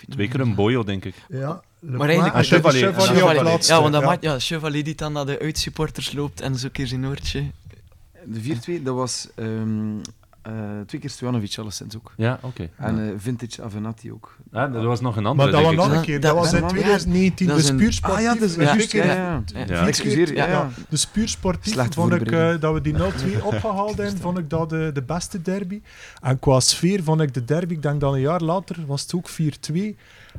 Twee keer een boyo, denk ik. Ja, Le Maar eigenlijk-. En Chevalier. Chevalier Chevalier. laatste, Ja, want dat ja. maakt ja, Chevalier die dan naar de uitsupporters loopt en zo een keer zijn oortje. De 4-2, dat was ehm, eh, twee keer Stojanovic alleszins ook. Ja, oké. En eh, Vintage Avenatti ook. Ja, er was nog een andere, Maar dat was nog een Dat- keer. dat- Dat was in dat- 2019. dat is Dus een- puur sportief. Ah ja, dat keer- Ja, ja. Ja. Ja. Excuseer, ja. ja. Dus puur sportief Slechte vond ik eh, dat we die 0-2 opgehaald hebben, vond ik dat de, de beste derby. En qua sfeer vond ik de derby, ik denk dan een jaar later, was het ook 4-2.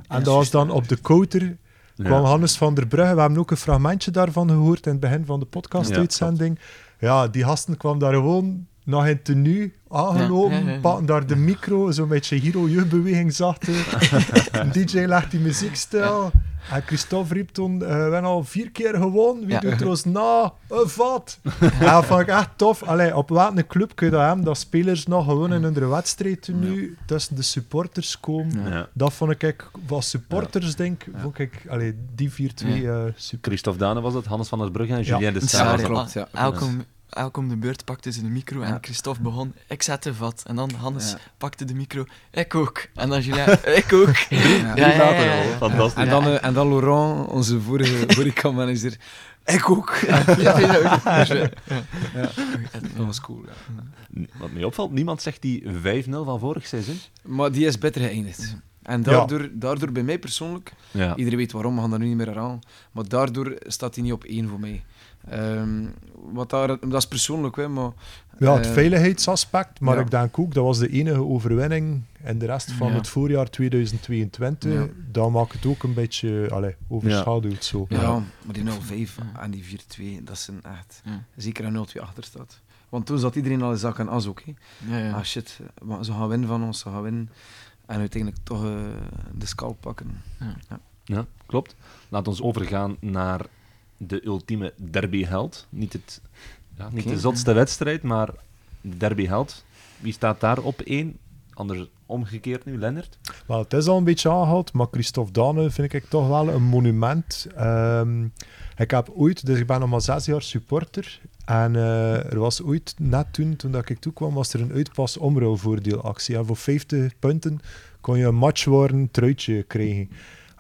En dat was dan op de counter, kwam. Hannes van der Brugge. We hebben ook een fragmentje daarvan gehoord in het begin van de podcast-uitzending. Ja, die gasten kwam daar gewoon nog in tenue aangelopen, Ja, ja, ja. pakken daar de micro, zo'n beetje Hiro-jeugdbeweging zachte. Een DJ legt die muziek stil. En Christophe riep toen, eh, we hebben al vier keer gewonnen, wie Ja. doet er ons na? Een vat! ja, dat vond ik echt tof. Allee, op welke club kun je dat hebben, dat spelers nog gewoon in hun wedstrijd nu tussen de supporters komen. Ja. Dat vond ik, was supporters denk ik, vond ik, allee, die 4-2 eh, super. Christophe Dane was het, Hannes van der Brugge en Ja. Julien de Een. Sarre, klopt, ja. Elk, om, de beurt pakte ze de micro en. Christophe begon, ik zette vat. En dan Hannes Ja. pakte de micro, ik ook. En dan Julien, ik ook. Ja. Ja, ja, ja, ja, ja. Fantastisch. En dan, eh, en dan Laurent, onze vorige horeca-manager. Ik ook. Ja, dat was cool. Ja. Wat mij opvalt, niemand zegt die 5-0 van vorig seizoen. Maar die is beter geëindigd. En daardoor, daardoor bij mij persoonlijk, Ja. iedereen weet waarom, we gaan daar nu niet meer aan, maar daardoor staat hij niet op één voor mij. Ehm, wat daar, dat is persoonlijk, hè, maar... Ja, het eh, veiligheidsaspect, maar ja. ik denk ook, dat was de enige overwinning in de rest van Ja. het voorjaar 2022. Ja. Dat maakt het ook een beetje allee, overschaduwd zo. Ja, Ja. maar die 0-5 en die 4-2, dat zijn echt... Ja. Zeker een 0-2 achter staat. Want toen zat iedereen al in zak en as ook. Hè. Ja, ja. Ah shit, maar ze gaan winnen van ons, ze gaan winnen. En uiteindelijk toch eh, de scalp pakken. Ja, klopt. Laat ons overgaan naar de ultieme derbyheld. Niet, het, ja, niet de zotste wedstrijd, maar de derbyheld. Wie staat daar op één? Anders omgekeerd nu, Lennart. Wel, het is al een beetje aangehaald, maar Christophe Dane vind ik toch wel een monument. Ehm, ik heb ooit, dus ik ben nog maar zes jaar supporter. En eh, er was ooit, net toen, toen dat ik toekwam, was er een uitpas omruilvoordeelactie. En voor 50 punten kon je een matchwarm truitje krijgen.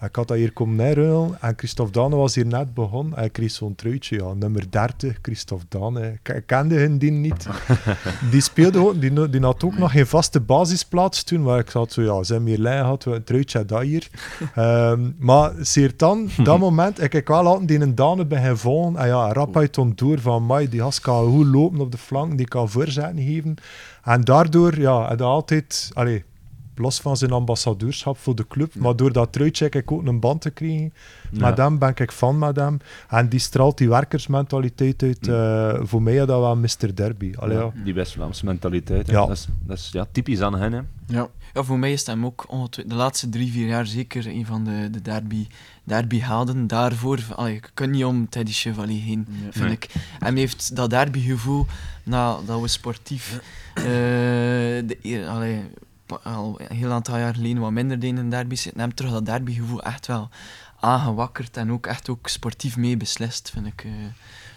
Ik had dat hier komen inruilen en Christophe Dane was hier net begonnen en ik kreeg zo'n truitje, ja, nummer 30, Christophe Dane. Ik, kende hen die niet. Die speelde gewoon, die, die had ook nog geen vaste basisplaats toen, waar ik zat zo, ja, zijn meer lijn had, een truitje had dat hier. Ehm, maar zeer dan, dat moment, ik ik wel altijd die een Dane bij volgen en ja, rap uit door van, mij die gast kan goed lopen op de flank, die kan voorzetten geven. En daardoor, ja, had hij altijd, allee, los van zijn ambassadeurschap voor de club, maar door dat truitje heb ik ook een band te krijgen. Ja. Met hem ben ik met hem. En die straalt die werkersmentaliteit uit. eh, voor mij is dat wel Mr. Derby. Allee, ja. Die West-Vlaamse mentaliteit. Dat is, dat is ja, typisch aan hen. Hè. Ja. Ja, voor mij is hem ook ongetwijfeld de laatste drie, vier jaar zeker een van de, de derby, derby helden. Daarvoor, allee, je kunt niet om Teddy Chevalier heen, Ja. vind Nee. ik. Hij heeft dat derbygevoel, nadat we sportief eh, de, allee, pa- al een heel aantal jaar geleden wat minder deed in derby's, zitten hem terug dat derbygevoel echt wel aangewakkerd en ook echt ook sportief mee beslist, vind ik. eh.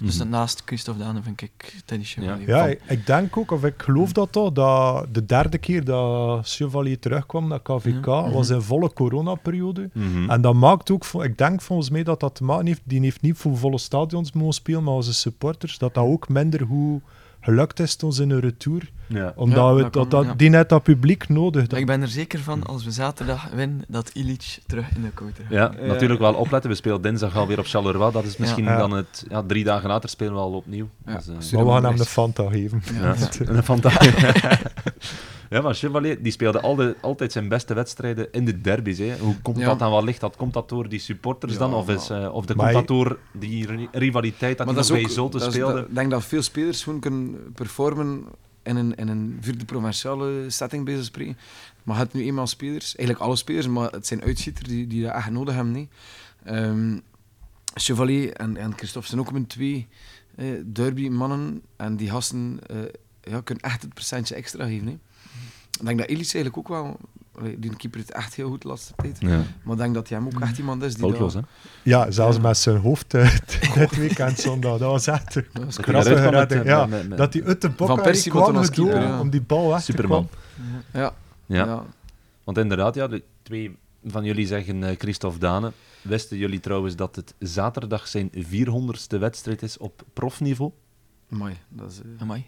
Dus Mhm. naast Christophe Dane vind ik Teddy Chevalier. Ja, van- ik, ik denk ook, of ik geloof dat toch, dat de derde keer dat Chevalier terugkwam naar KVK Ja. was in volle coronaperiode. Mhm. En dat maakt ook, ik denk volgens mij dat dat te maken heeft, die heeft niet voor volle stadions mogen spelen, maar als supporters, dat dat ook minder goed gelukt is ze in een retour. Ja. Omdat Ja, we, dat dat, kan, dat, ja. die net dat publiek nodig. Maar ik ben er zeker van, als we zaterdag winnen, dat Illich terug in de kouter gaat. Ja, natuurlijk wel opletten. We spelen dinsdag alweer op Charleroi. Dat is misschien Ja. dan het... Ja, drie dagen later spelen we al opnieuw. Ja. Dus, eh, Maar we gaan hem de Fanta geven. Ja, een fantastisch. ja, maar Chevalier die speelde altijd, altijd zijn beste wedstrijden in de derbies. Hè. Hoe komt Ja. dat dan? Wat ligt dat? Komt dat door die supporters Ja, dan? Of, is, eh, of de Maar komt dat door die ri- rivaliteit dat Maar dat nog is bij ook, Zulte dat is- speelde? Ik denk dat veel spelers gewoon kunnen performen in een, in een vierde provinciale setting bij ze spreken. Maar je hebt nu eenmaal spelers, eigenlijk alle spelers, maar het zijn uitschieters die, die dat echt nodig hebben. Nee. Ehm, Chevalier en, en Christophe zijn ook mijn twee eh, derby-mannen. En die gasten eh, ja, kunnen echt het percentje extra geven. Nee. Ik denk dat Elis eigenlijk ook wel... Die keeper het echt heel goed laatste tijd. Ja. Maar ik denk dat hij hem ook echt iemand is die Foutloos, hè? Ja, zelfs Ja. met zijn hoofd eh, dit weekend zondag. Dat was echt een Dat met, redding. eh, Ja, met- met- dat hij uit de Van bok Persie kwam moet als gedoe keeper, ja. om die bal weg Superman. te. Ja, Ja. ja. Want inderdaad, ja, de twee van jullie zeggen eh, Christophe Dane. Wisten jullie trouwens dat het zaterdag zijn 400ste wedstrijd is op profniveau? Amai, dat is, Amai.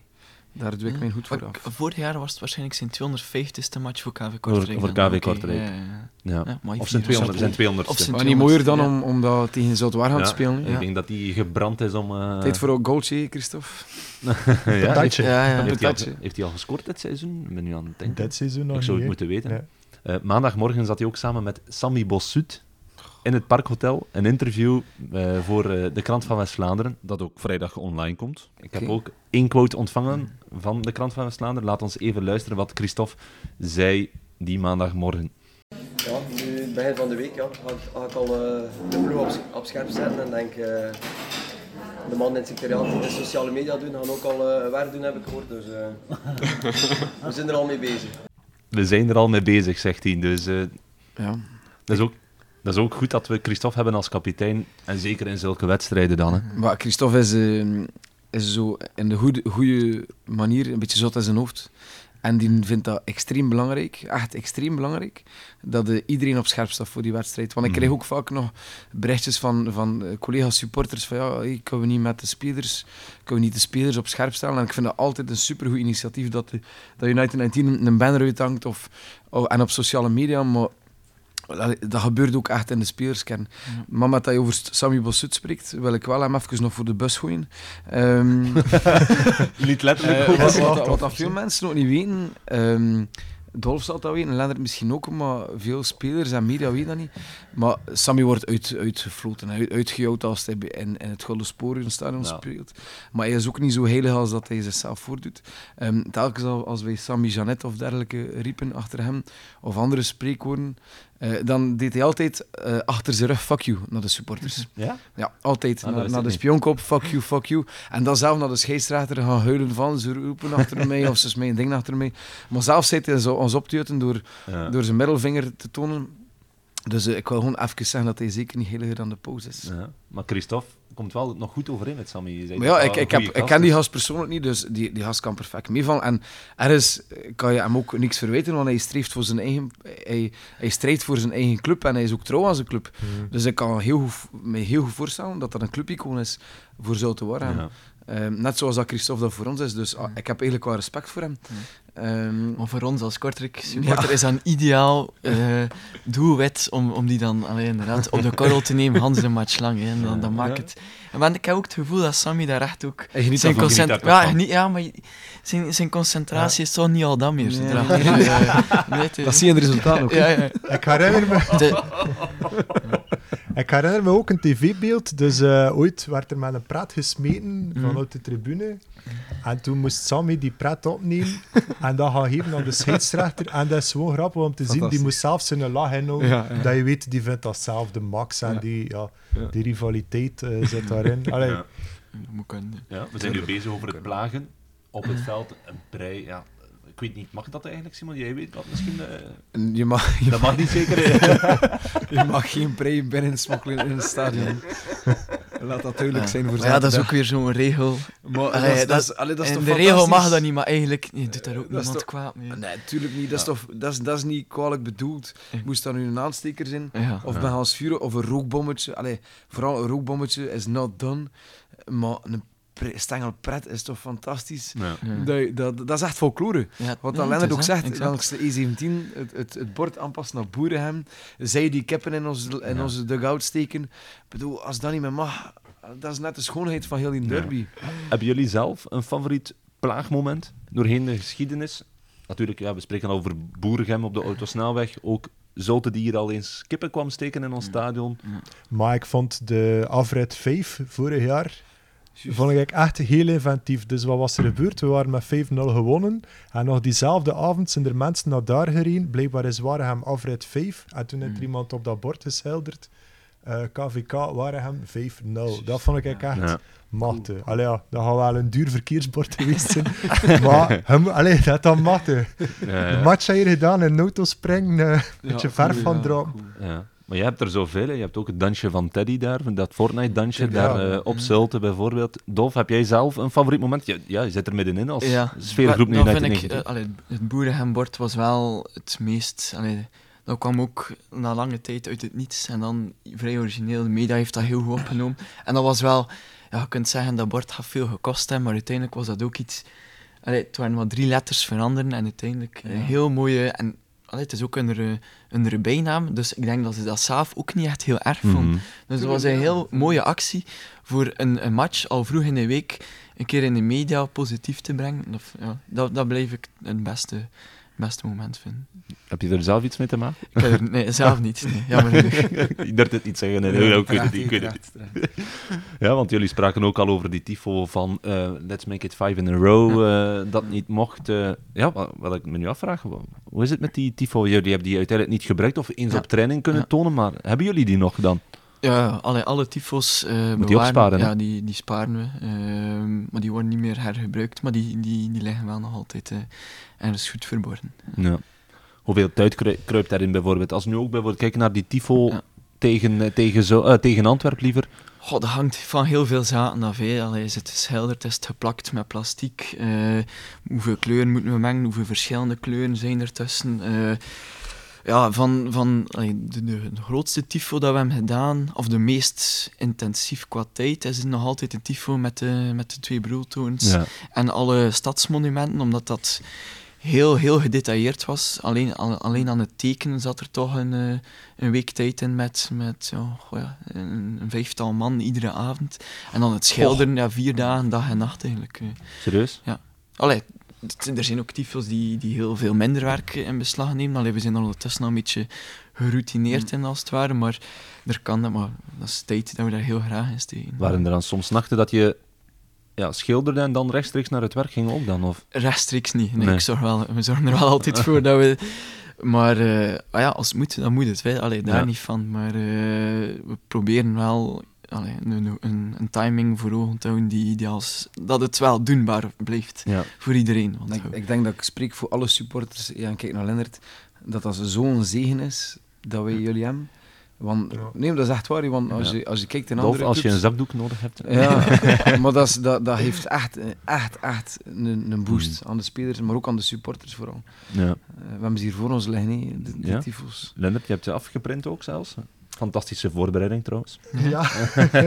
Daar doe ik mijn goed voor af. Vorig jaar was het waarschijnlijk zijn 250ste match voor KV Voor, Kortrijk. voor. KV Oké, Kortrijk. ja, ja, ja. Ja. Ja, maar of zijn 200, 400. zijn 200ste. Of zijn Maar niet mooier dan ja. om, om dat tegen gaan te spelen. Ik denk dat hij gebrand is om... eh, Tijd voor een goaltje, Christophe. ja, heeft, Patatje. Ja, ja. heeft, hij al, patatje. heeft hij al gescoord dit seizoen? Ik ben nu aan het denken. Dit seizoen nog Ik zou het moeten weten. Eh, maandagmorgen zat hij ook samen met Sammy Bossut in het Parkhotel. Een interview eh, voor eh, de Krant van West-Vlaanderen, dat ook vrijdag online komt. Ik heb ook één quote ontvangen van de Krant van West-Vlaanderen. Laat ons even luisteren wat Christophe zei die maandagmorgen. Ja, nu begin van de week ja, ga, ik- ga ik al eh, de ploeg op, op scherp zetten en denk eh, de man in het secretariaat die de sociale media doen, gaan ook al eh, werk doen heb ik gehoord. Dus eh, we zijn er al mee bezig. We zijn er al mee bezig, zegt hij. Dus eh, Ja. dat, is ook, dat is ook goed dat we Christophe hebben als kapitein. En zeker in zulke wedstrijden dan. Hè. Maar Christophe is, eh, is zo in de goede, goede manier een beetje zot in zijn hoofd. En die vindt dat extreem belangrijk, echt extreem belangrijk, dat eh, iedereen op scherp staat voor die wedstrijd. Want ik krijg ook vaak nog berichtjes van, van eh, collega's supporters van ja, hey, kunnen we niet met de spelers, kunnen we niet de spelers op scherp stellen. En ik vind dat altijd een supergoed initiatief dat, de, dat United 19 een banner uithangt of, of, en op sociale media, maar Dat gebeurt ook echt in de spelerskern. Maar met dat je over Sammy Bossut spreekt, wil ik wel hem even nog voor de bus gooien. Ehm, Niet letterlijk. eh, goed. wat, wat, toch, wat dat veel mensen nog niet weten, ehm Dolf zal dat weten, Lennart misschien ook, maar veel spelers en media weten dat niet. Maar Sammy wordt uit, uitgefloten, uit, uitgejouwd als hij in, in het Golden Sporenstadion Ja. speelt. Maar hij is ook niet zo heilig als dat hij zichzelf voordoet. Ehm, telkens al- als wij Sammy Janet of dergelijke riepen achter hem, of andere spreekwoorden, eh, dan deed hij altijd eh, achter zijn rug fuck you naar de supporters. Ja? Ja, altijd. Ah, naar de spionkop, fuck you, fuck you. En dan zelf naar de scheidsrechter gaan huilen van, ze roepen achter mij of ze smijten dingen achter mij. Maar zelf zit hij zo ons op te jutten door, Ja. door zijn middelvinger te tonen. Dus eh, ik wil gewoon even zeggen dat hij zeker niet heiliger dan de pauze is. Ja. Maar Christophe komt wel nog goed overeen met Sammy. Je zei Maar dat ja, ik, ik, heb, ik ken die is. gast persoonlijk niet, dus die, die gast kan perfect meevallen. En ergens kan je hem ook niks verwijten, want hij streeft voor zijn eigen... Hij, hij strijdt voor zijn eigen club en hij is ook trouw aan zijn club. Dus ik kan heel goed, me heel goed voorstellen dat dat een clubicoon is voor Zoute Warham. Ja. Ehm, net zoals dat Christophe dat voor ons is. Dus ah, ik heb eigenlijk wel respect voor hem. Ehm, Maar voor ons als Kortrijk supporter is dat een ideaal eh doelwit om, om die dan allee, inderdaad, op de korrel te nemen, Hans de match lang. Hè, en dan, dan maakt het... En want ik heb ook het gevoel dat Sammy daar echt ook... Hij geniet zijn daarvan. concent- Geniet daar ja, niet, ja, maar zijn, zijn concentratie is toch niet al dat meer. Nee. dat zie je in het resultaat ook. ja, ja. Ik herinner me, De- ik herinner me ook een tv-beeld. Dus eh, ooit werd er met een praat gesmeten Mhm. vanuit de tribune. En toen moest Sammy die pret opnemen en dat gaan geven aan de scheidsrechter. En dat is gewoon grappig om te zien. Die moest zelf zijn lach inhouden. Ja, ja. Dat je weet, die vindt dat zelf de max. En Ja. die, ja, Ja. die rivaliteit eh, zit daarin. Allee, Ja. Dat moet kunnen. Ja, we zijn nu bezig over het plagen op het veld. Een prei, ja, ik weet niet, mag dat eigenlijk, Simon? Jij weet dat misschien... eh, Je mag, je Dat mag niet zeker. Je mag geen prei binnen smokkelen in het stadion. Laat dat duidelijk zijn voor Maar ja, dat is ook weer zo'n regel. Maar Allee, dat is- dat- dat is- allee, dat is in toch de regel mag dat niet, maar eigenlijk je doet daar ook niemand toch- kwaad mee. Nee, natuurlijk niet. Dat is, toch, dat, is, dat is niet kwalijk bedoeld. Moest daar nu een aansteker zijn, Ja. of Ja. bij Hans Vuren, of een rookbommetje. Allee, vooral een rookbommetje is not done. Maar een pre- stengel pret is toch fantastisch. Ja. Ja. Dat, dat, dat is echt folklore. Ja, Wat het Lennart ook zegt, langs de E17, het, het, het bord aanpassen naar Boerenhem, zij die kippen in onze, in Ja. onze dugout steken. Ik bedoel, als dat niet meer mag, dat is net de schoonheid van heel die derby. Hebben jullie zelf een favoriet plaagmoment doorheen de geschiedenis? Natuurlijk, ja, we spreken al over Boergem op de autosnelweg. Ook Zulte die hier al eens kippen kwam steken in ons stadion. Maar ik vond de afrit 5 vorig jaar vond ik echt heel inventief. Dus wat was er gebeurd? We waren met 5-0 gewonnen. En nog diezelfde avond zijn er mensen naar daar gereden. Blijkbaar is Waregem afrit 5. En toen heeft er iemand op dat bord geschilderd. eh, KVK Waregem 5-0. Dat vond ik echt Ja. machtig. Allee, ja, dat gaat wel een duur verkeersbord geweest zijn. maar hem, allee, dat dan machtig. Ja, De match heb je gedaan in auto springen. eh, Een beetje ver cool, van ja, drop. cool. Maar je hebt er zoveel. Hè. Je hebt ook het dansje van Teddy daar, dat Fortnite-dansje Ja. daar eh, op Zulte bijvoorbeeld. Dolf, heb jij zelf een favoriet moment? Ja, ja je zit er middenin als Ja. sfeergroep Maar nu vind ik, 90. eh, allee, het boerenhembord was wel het meest... Allee, dat kwam ook na lange tijd uit het niets. En dan vrij origineel. De media heeft dat heel goed opgenomen. En dat was wel... Ja, je kunt zeggen, dat bord had veel gekost hebben, maar uiteindelijk was dat ook iets... Allee, het waren maar drie letters veranderen en uiteindelijk een heel mooie... En, allee, het is ook een, een bijnaam, dus ik denk dat ze dat zelf ook niet echt heel erg vond. Mhm. Dus het was een heel mooie actie voor een, een match al vroeg in de week een keer in de media positief te brengen. Of, ja, dat, dat blijf ik het beste, beste moment vinden. Heb je er zelf iets mee te maken? Ik heb er- nee, zelf niet. Nee, jammer genoeg. ik durf het niet zeggen. Nee, nee, ik weet het niet. Ik weet het niet. Ja, want jullie spraken ook al over die tifo van eh, let's make it five in a row, eh, dat niet mocht. eh. ja, wat, wat ik me nu afvraag, hoe is het met die tifo? Jullie hebben die uiteindelijk niet gebruikt of eens Ja. op training kunnen Ja. tonen, maar hebben jullie die nog dan? Ja, alle, alle tyfos die bewaren- opsparen, hè? Ja, die, die sparen we. Ehm, maar die worden niet meer hergebruikt, maar die, die, die liggen wel nog altijd eh ergens goed verborgen. Ja. Hoeveel tijd krui- kruipt daarin bijvoorbeeld? Als we nu ook bijvoorbeeld kijken naar die tifo Ja. tegen, eh, tegen, zo, tegen Antwerpen liever. Goh, dat hangt van heel veel zaken af. Allee, is het is het geplakt met plastiek? Eh, hoeveel kleuren moeten we mengen? Hoeveel verschillende kleuren zijn er tussen? Ja, van, van allee, de, de, de grootste tifo dat we hebben gedaan, of de meest intensief qua tijd, is nog altijd een tifo met de, met de twee broeltoons Ja. en alle stadsmonumenten, omdat dat heel, heel gedetailleerd was. Alleen, al- alleen aan het tekenen zat er toch een, eh, een week tijd in met, met ja, ja, een, een vijftal man iedere avond. En dan het schilderen, ja, vier dagen, dag en nacht eigenlijk. eh. Serieus? Allee, t- er zijn ook tyfos die, die heel veel minder werk in beslag nemen. Allee, we zijn er ondertussen al een beetje geroutineerd in, als het ware. Maar er kan dat, maar dat is tijd dat we daar heel graag in steken. Waren er dan soms nachten dat je ja, schilderde en dan rechtstreeks naar het werk ging ook dan? Of? Rechtstreeks niet. Nee, Nee. Ik zorg wel, we zorgen er wel altijd voor dat we... Maar eh, ah ja, als het moet, dan moet het. Allee, daar Ja. niet van. Maar eh, we proberen wel allee, een, een, een timing voor ogen te houden die, die als, dat het wel doenbaar blijft Ja. voor iedereen. Want Ik, ik denk dat ik spreek voor alle supporters, ja, en kijk naar Lennart, dat dat zo'n zegen is dat wij jullie hebben. Want, Ja. nee, dat is echt waar, want als, Ja. je, als je kijkt in andere als je een clubs- zakdoek nodig hebt. Ja, maar dat, is, dat, dat heeft echt, echt, echt een, een boost Hmm. aan de spelers, maar ook aan de supporters vooral. Ja. Eh, we hebben ze hier voor ons liggen, de, de Ja. tyfus. Lennart, je hebt ze afgeprint ook zelfs. Fantastische voorbereiding trouwens. Ja.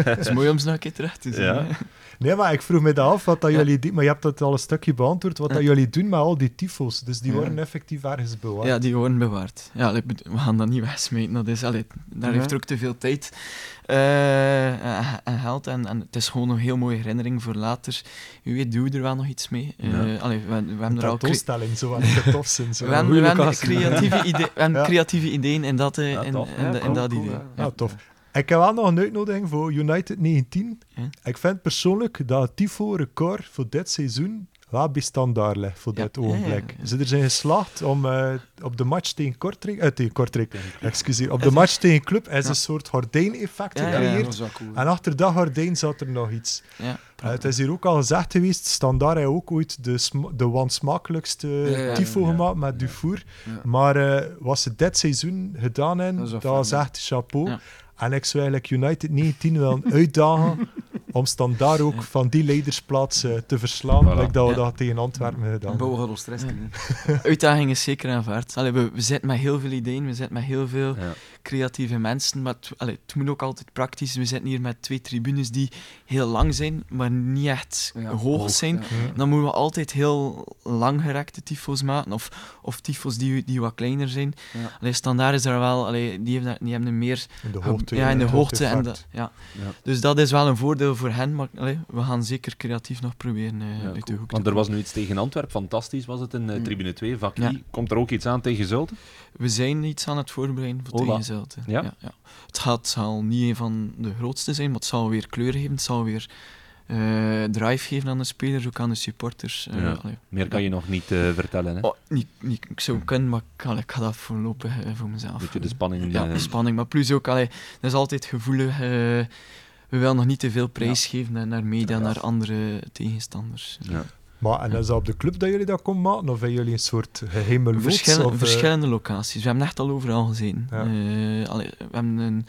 Het is mooi om ze nog een keer terug te zien. Ja. Nee, maar ik vroeg me dat af wat dat Ja. jullie doen. Maar je hebt het al een stukje beantwoord. Wat Ja. dat jullie doen met al die tyfos. Dus die Ja. worden effectief ergens bewaard. Ja, die worden bewaard. Ja, we gaan dat niet wegsmeten. Dat is, allee, daar Ja. heeft er ook te veel tijd eh, en- en geld. En, en het is gewoon een heel mooie herinnering voor later. Wie weet, doen we er wel nog iets mee. Eh, Ja. allee, we, we Een hebben er al... tentoonstelling, zo aan het tof zijn. Zo. We hebben, we creatieve, ide- we hebben Ja. creatieve ideeën in dat, eh, Ja, in, in, de- dat idee. Ja. Tof. Ik heb wel nog een uitnodiging voor United 19. Ja. Ik vind persoonlijk dat het Tifo-record voor dit seizoen wel ligt voor Ja, dit ja, ja, ogenblik. ja. Ze er zijn geslaagd om eh, op de match tegen Kortrijk, eh, tegen Kortrijk, excuseer, op de match tegen Club is Ja. een soort gordijn-effect Ja, ja, ja, gecreëerd. Dat cool. En achter dat gordijn zat er nog iets. Ja, Eh, het is hier ook al gezegd geweest, Standaard heeft ook ooit de, de wansmakelijkste Ja, ja, tifo ja. gemaakt met Dufour. Ja. Maar eh, wat ze dit seizoen gedaan hebben, Dat dat, echt chapeau. En ik zou eigenlijk United 19 willen uitdagen om Standaard ook van die leidersplaats eh, te verslaan, Voilà. like dat we Ja. dat tegen Antwerpen gedaan Bouw hebben. ons stress uitdaging is zeker aanvaard. Allee, we, we zitten met heel veel ideeën, we zitten met heel veel Ja. Creatieve mensen, maar het, allee, het moet ook altijd praktisch. We zitten hier met twee tribunes die heel lang zijn, maar niet echt Ja, hoog, hoog, zijn. ja. Dan moeten we altijd heel langgerekte tyfo's maken, of, of tyfo's die, die wat kleiner zijn. Ja. Allee, standaard is daar wel, allee, die, hebben, daar- die hebben een meer In de hoogte. ja, in de hoogte. En de, ja. Ja. Dus dat is wel een voordeel voor hen, maar allee, we gaan zeker creatief nog proberen eh, Ja, uit de hoek te Want er was nu iets tegen Antwerp, fantastisch was het in eh, Mm. tribune 2, vak. Komt er ook iets aan tegen Zulte? We zijn iets aan het voorbereiden voor tegen Ja? Ja, Het gaat, zal niet een van de grootste zijn, maar het zal weer kleur geven. Het zal weer eh, drive geven aan de spelers, ook aan de supporters. Eh, Ja. allee, Meer kan je nog niet eh, vertellen, hè? Oh, niet, niet, ik zou kunnen, maar ik ga, ik ga dat voorlopig voor mezelf. Beetje de spanning. ja, de spanning. Maar plus ook, allee, dat is altijd gevoelig. we willen nog niet te veel prijs geven naar- media, naar andere tegenstanders. Maar en is dat op de club dat jullie dat komen maken? Of hebben jullie een soort geheime loods? Verschillen- of, eh, verschillende locaties. We hebben echt al overal gezien. Ja. Eh, allee, we hebben een,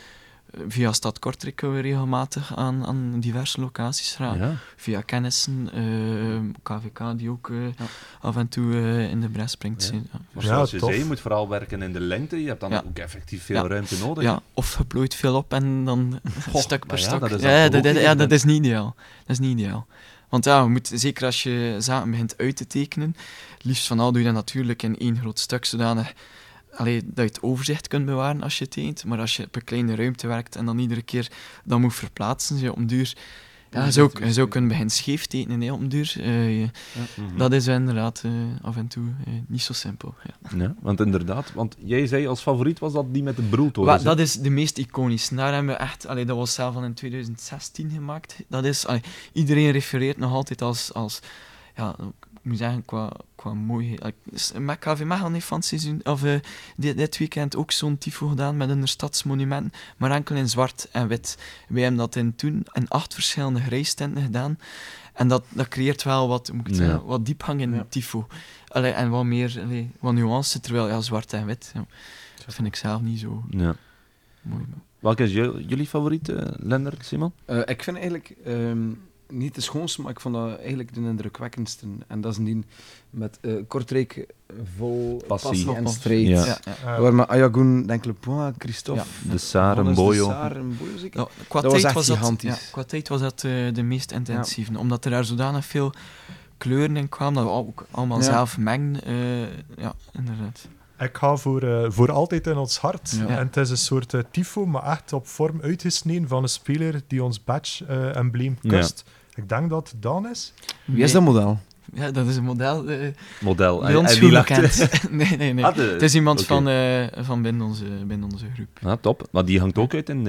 via Stad Kortrijk kunnen we regelmatig aan, aan diverse locaties gaan. Ja. Via kennissen, eh, KVK die ook eh, af en toe eh, in de bres springt. Ja. zijn. Ja. Maar Ja, zoals je tof. zei, je moet vooral werken in de lengte. Je hebt dan Ja. ook effectief veel Ja. ruimte nodig. Ja, of je plooit veel op en dan Goh, stuk per ja, stuk. dat ja, dat, is niet ideaal. Dat is niet ideaal. Want ja, je moet, zeker als je zaken begint uit te tekenen, liefst van al doe je dat natuurlijk in één groot stuk, zodanig allee, dat je het overzicht kunt bewaren als je tekent. Maar als je op een kleine ruimte werkt en dan iedere keer dat moet verplaatsen, je om duur... Ja, je zou kunnen beginnen scheef tekenen, hè, om duur. Eh, je- Mhm. Dat is inderdaad eh, af en toe eh, niet zo simpel. Ja. Ja, want inderdaad, want jij zei als favoriet was dat die met de broeltoren. Wa- dat is de meest iconische. Daar hebben we echt, allee, dat was zelf al in 2016 gemaakt. Dat is, allee, iedereen refereert nog altijd als, als ja, moet zeggen, qua, qua mooiheid. Met KV Mechelen heeft van het seizoen, of eh, dit, dit weekend ook zo'n tifo gedaan met een stadsmonument, maar enkel in zwart en wit. Wij hebben dat in toen in acht verschillende grijstenten gedaan. En dat, dat creëert wel wat, hoe moet ik Ja. zeggen, wat diepgang in Ja. tifo. Allee, en wat meer allee, wat nuance, terwijl ja, zwart en wit, ja, dat vind ik zelf niet zo Ja. mooi. maar- Welke is ju- jullie favoriet, eh Lender, Simon? Eh, ik vind eigenlijk ehm, niet de schoonste, maar ik vond dat eigenlijk de indrukwekkendste. En dat is die met eh Kortrijk vol Passie. passie, en strijd. Ja. Ja, ja. Waar met Ayagoun, denk Point, Christophe, De Saar, en Boyo, qua, Dat was tijd echt was dat, gigantisch. qua tijd was dat eh, de meest intensieve, omdat er daar zodanig veel kleuren in kwamen, dat we ook allemaal Ja. zelf mengen. eh, ja, inderdaad. Ik ga voor, eh, voor altijd in ons hart. Ja. En het is een soort eh, tifo, maar echt op vorm uitgesneden van een speler die ons badge-embleem Ja. kust. Ik denk dat het Dan is. Wie is dat model? Ja, dat is een model eh Model. bij En- ons en bekend. nee, nee, nee. Ah, de- Het is iemand van, eh, van binnen, onze, binnen onze groep. Ah, top. Maar die hangt ook uit in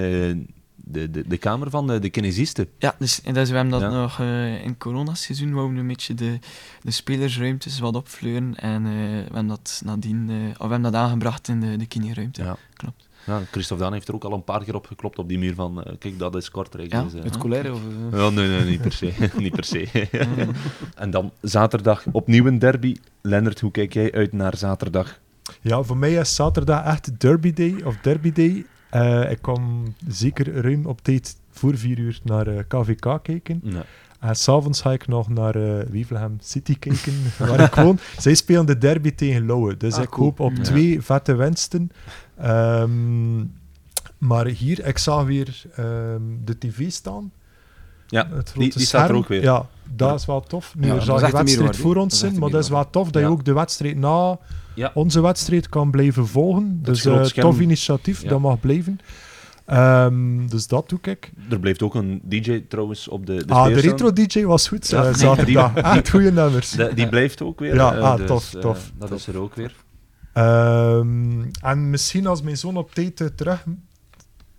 de, de, de, kamer van de, de kinesisten. Ja, dus, en dus we hebben dat Ja. nog eh, in coronaseizoen, wouden we een beetje de, de spelersruimtes wat opfleuren. En eh, we hebben dat nadien, eh, of we hebben dat aangebracht in de, de kineruimte. Ja. Klopt. Ja, Christophe Daan heeft er ook al een paar keer op geklopt op die muur van, eh, kijk, dat is Kortrijk. Ja, Dus, Het colère of... Ja, nee, nee, niet per se. niet per se. en dan zaterdag opnieuw een derby. Lennart, hoe kijk jij uit naar zaterdag? Ja, voor mij is zaterdag echt Derby Day of Derby Day. Eh, ik kwam zeker ruim op tijd voor vier uur naar eh, KVK kijken. Ja. En s'avonds ga ik nog naar eh Wevelgem City kijken, waar ik woon. Zij spelen de derby tegen Lauwe, dus Ah, ik cool. hoop op Ja. twee vette winsten. Ehm, maar hier, ik zag weer ehm, de tv staan. Ja, Het die, grote die staat er ook weer. Ja, dat is wel tof. Nu, Ja, er zal een wedstrijd voor ons zijn, maar dat is wel tof dat je ook de wedstrijd na onze wedstrijd kan blijven volgen. Dat dus scherm. tof initiatief, dat mag blijven. Ehm, dus dat doe ik. Er blijft ook een DJ trouwens op de, de ah, de retro-dj was goed, Ja, eh, zaterdag. die- Echt goede nummers. De- die blijft ook weer. Ja, eh, ah, dus, tof, tof, dat tof. is er ook weer. Ehm, en misschien als mijn zoon op tijd terug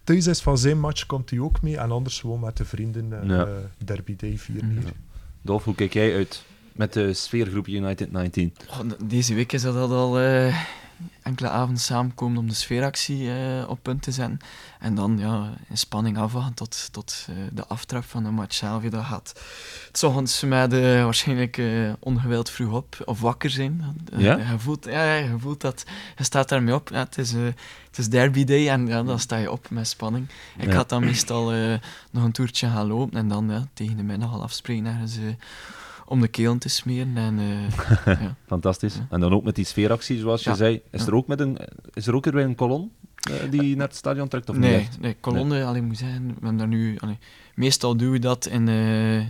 thuis is van zijn match, komt hij ook mee. En anders gewoon met de vrienden eh Ja. eh, Derby Day vieren Mhm. hier. Dolf, hoe kijk jij uit? met de sfeergroep United 19? Oh, deze week is dat al uh, enkele avonden samenkomen om de sfeeractie uh, op punt te zetten. En dan ja, in spanning afwachten tot, tot uh, de aftrap van de match zelf. Dat gaat het ochtends met waarschijnlijk ongewild vroeg op of wakker zijn. Ja? Je, voelt, ja, je voelt dat, je staat daarmee op. Ja, het, is, het is derby day en ja, dan sta je op met spanning. Ik ga dan meestal nog een toertje gaan lopen en dan ja, tegen de middag al afspreken ergens om de keel te smeren. En, uh, ja. Fantastisch. En dan ook met die sfeeractie, zoals je zei. Is er ook, met een, is er ook weer een kolon uh, die naar het stadion trekt? Of nee, niet nee, kolonne, nee. Allee, moet zeggen, we hebben daar nu... Allee, meestal doen we dat in, uh, in,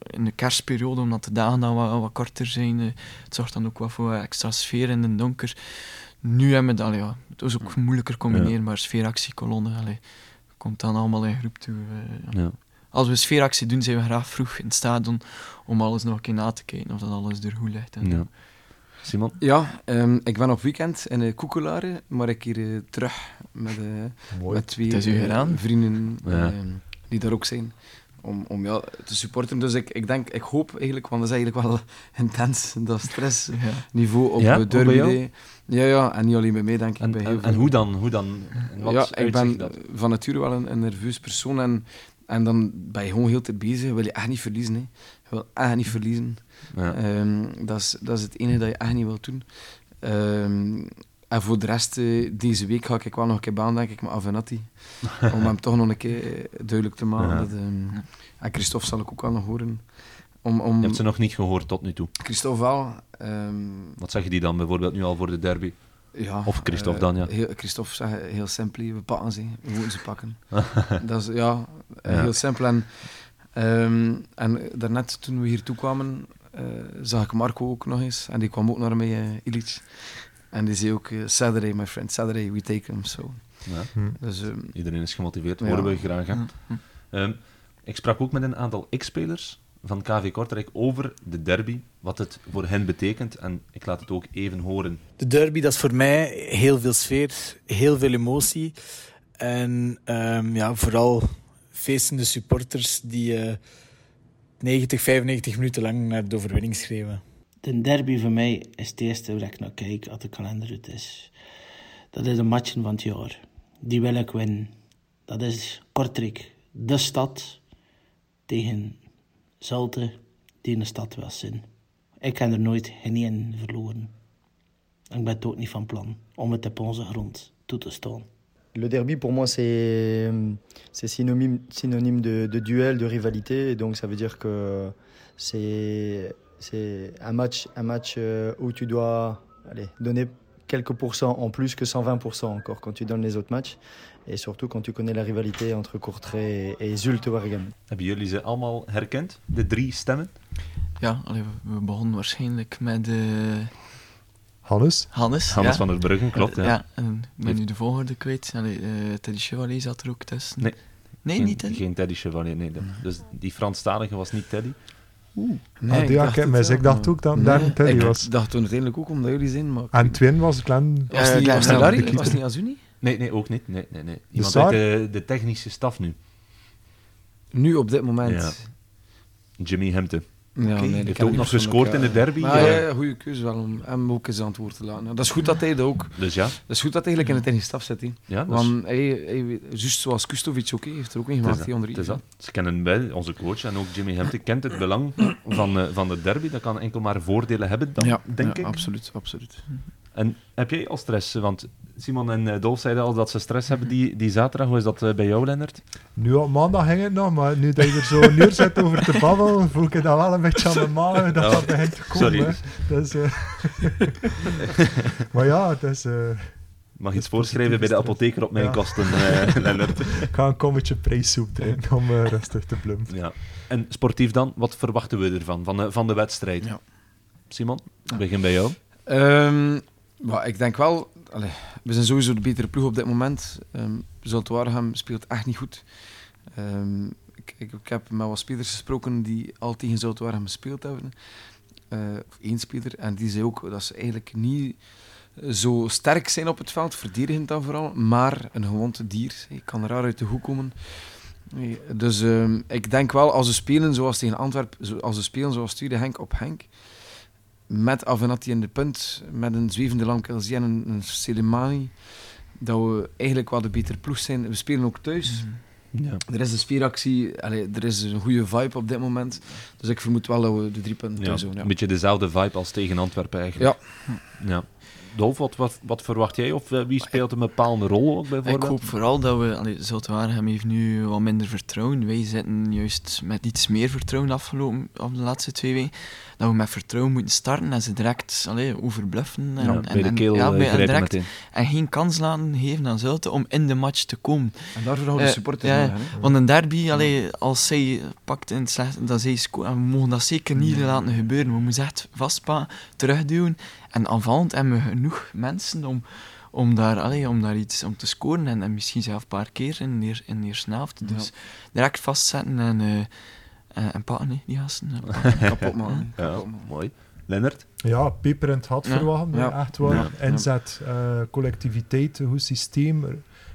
in, de kerstperiode, omdat de dagen dan wat, wat korter zijn. het zorgt dan ook wat voor extra sfeer in het donker. Nu hebben we dat, ja, het is ook moeilijker combineren, maar sfeeractie, kolonne, allee, komt dan allemaal in groep toe. ja als we sfeeractie doen, zijn we graag vroeg in het stadion om alles nog een keer na te kijken of dat alles er goed ligt. En ja. Simon? Ja, um, ik ben op weekend in uh, Koekelaren, maar ik hier uh, terug met, uh, met twee vrienden ja. die daar ook zijn. Om, om ja, te supporten. Dus ik, ik denk, ik hoop eigenlijk, want dat is eigenlijk wel intens, dat stressniveau op ja, de derby day. Ja, ja, en niet alleen bij mij, denk ik. En, bij en, en hoe dan? Hoe dan? Wat ja, ik ben dat? van nature wel een, een nerveus persoon en en dan ben je gewoon heel te bezig. Wil je echt niet verliezen. Hè. Je wil echt niet verliezen. Ja. Um, dat, is, dat is het enige dat je echt niet wilt doen. Um, en voor de rest, uh, deze week ga ik wel nog een keer baan, denk ik, met Avenatti. om hem toch nog een keer duidelijk te maken. Ja. Dat, um, en Christophe zal ik ook wel nog horen. Om, om... Je hebt ze nog niet gehoord tot nu toe? Christophe wel. Wat zeggen die dan bijvoorbeeld nu al voor de derby? Ja, of Christophe dan, ja. Heel, Christophe zegt heel simpel, we pakken ze, we moeten ze pakken. dat is ja, ja, heel simpel. En, um, en daarnet toen we hier toe kwamen, uh, zag ik Marco ook nog eens. En die kwam ook naar mij, uh, Illich. En die zei ook, uh, Saturday, my friend, Saturday, we take him. So. Ja. Hm. Dus, um, Iedereen is gemotiveerd, horen we graag. Hm. Um, ik sprak ook met een aantal X-spelers van KV Kortrijk over de derby, wat het voor hen betekent. En ik laat het ook even horen. De derby, dat is voor mij heel veel sfeer, heel veel emotie. En um, ja, vooral feestende supporters die uh, 90, 95 minuten lang naar de overwinning schreeuwen. De derby voor mij is het eerste waar ik naar kijk als de kalender uit is. Dat is de matchen van het jaar. Die wil ik winnen. Dat is Kortrijk, de stad, tegen Zulte, die in de stad wil zijn. Ik heb er nooit geen verloren. Ik ben het ook niet van plan om het op onze grond toe te staan. Le derby, pour moi, c'est synonyme, synonyme de, de, duel, de rivalité. Donc, ça veut dire que c'est un match, un match euh, où tu dois allez, donner quelques pourcents en plus que 120% encore quand tu donnes les autres matchs. Et surtout quand tu connais la rivalité entre Courtrai et, Zulte Waregem. Hebben jullie ze allemaal herkend, de drie stemmen? Ja, allee, we begonnen waarschijnlijk met... Uh... Hannes? Hannes, Hannes ja. van der Bruggen, klopt. Ja, ja en ik ben nu de volgorde kwijt. Allee, uh, Teddy Chevalier zat er ook tussen. Nee. Nee, geen, niet Teddy? Geen Teddy Chevalier, nee. Dus die Franstalige was niet Teddy. Oeh. Nee, ah, ja, ik, ik, ik dacht ook dat nee, daar Teddy ik was. Ik dacht toen uiteindelijk ook omdat jullie zijn. Maar... En Twin was Glenn. Was die, uh, was die Larry? Was die Azuni? Nee, nee, ook niet. Nee, nee, nee. Iemand uit de, de technische staf nu. Nu op dit moment? Ja. Jimmy Hemte. Ja, okay. nee, heeft ook nog gescoord in de derby. Maar, ja, ja, goede keuze wel om hem ook eens aan het woord te laten. Dat is goed dat hij dat ook. Dus ja. Dat is goed dat hij eigenlijk in de technische staf zit. He. Ja. Want hij, hij, juist zoals Kustovic ook, heeft er ook mee gemaakt. Is dat. Ze kennen bij onze coach en ook Jimmy Hemte kent het belang van, uh, van de derby. Dat kan enkel maar voordelen hebben, dan, ja, denk ja, ik. Absoluut, absoluut. En heb jij al stress? Want Simon en uh, Dolf zeiden al dat ze stress hebben die, die zaterdag. Hoe is dat uh, bij jou, Lennart? Nu op maandag ging het nog, maar nu dat je er zo een uur zit over te babbelen, voel ik het dan wel een beetje aan de maag dat oh, dat begint te komen. Sorry. Dus, uh... maar ja, het is... Mag iets voorschrijven bij de apotheker op mijn ja. kosten, Lennart? ik ga een kommetje prijssoep drinken om rustig te blummen. Ja. En sportief dan, wat verwachten we ervan, van de, van de wedstrijd? Ja. Simon, begin bij jou. Um, maar ik denk wel, allez, we zijn sowieso de betere ploeg op dit moment. Um, Zultuargem speelt echt niet goed. Um, ik, ik, heb met wat spelers gesproken die al tegen Zultuargem gespeeld hebben. Uh, één speler. En die zei ook dat ze eigenlijk niet zo sterk zijn op het veld, verdedigend dan vooral, maar een gewond dier. Ik kan raar uit de hoek komen. Dus ehm, ik denk wel, als ze spelen zoals tegen Antwerpen, als ze spelen zoals Tweede Henk op Henk, met Avenatti in de punt, met een zwevende Lamkelzee en een, een Selemani, dat we eigenlijk wel de betere ploeg zijn. We spelen ook thuis. Ja. Er is een sfeeractie, allee, er is een goede vibe op dit moment. Dus ik vermoed wel dat we de drie punten Ja, thuis doen. Ja. Een beetje dezelfde vibe als tegen Antwerpen eigenlijk. ja. Dolf, wat, wat, wat verwacht jij? Of eh, wie speelt een bepaalde rol ook bijvoorbeeld? Ik hoop vooral dat we, allee, Zultuarem heeft nu wat minder vertrouwen. Wij zitten juist met iets meer vertrouwen afgelopen op de laatste twee weken. Dat we met vertrouwen moeten starten en ze direct allee, overbluffen. En, Ja, en, bij de en- keel, ja, eh, bij- en direct. En geen kans laten geven aan Zulte om in de match te komen. En daarvoor houden de Eh, supporters ja, nodig? Want een derby, allee, als zij pakt in het slecht, dat zij scoren, we mogen dat zeker niet laten gebeuren. We moeten echt vastpakken, terugduwen. En aanvallend hebben we genoeg mensen om, om, daar, allee, om daar iets om te scoren. En, en misschien zelf een paar keer in de, in de eerste helft. Dus direct vastzetten en, eh en, en pakken, die gasten. Ja. Kapot. Ja, mooi. Lennart? Ja, peper in het had Ja. verwachten. Ja. Echt waar. Ja. Inzet, eh, collectiviteit, een goed systeem.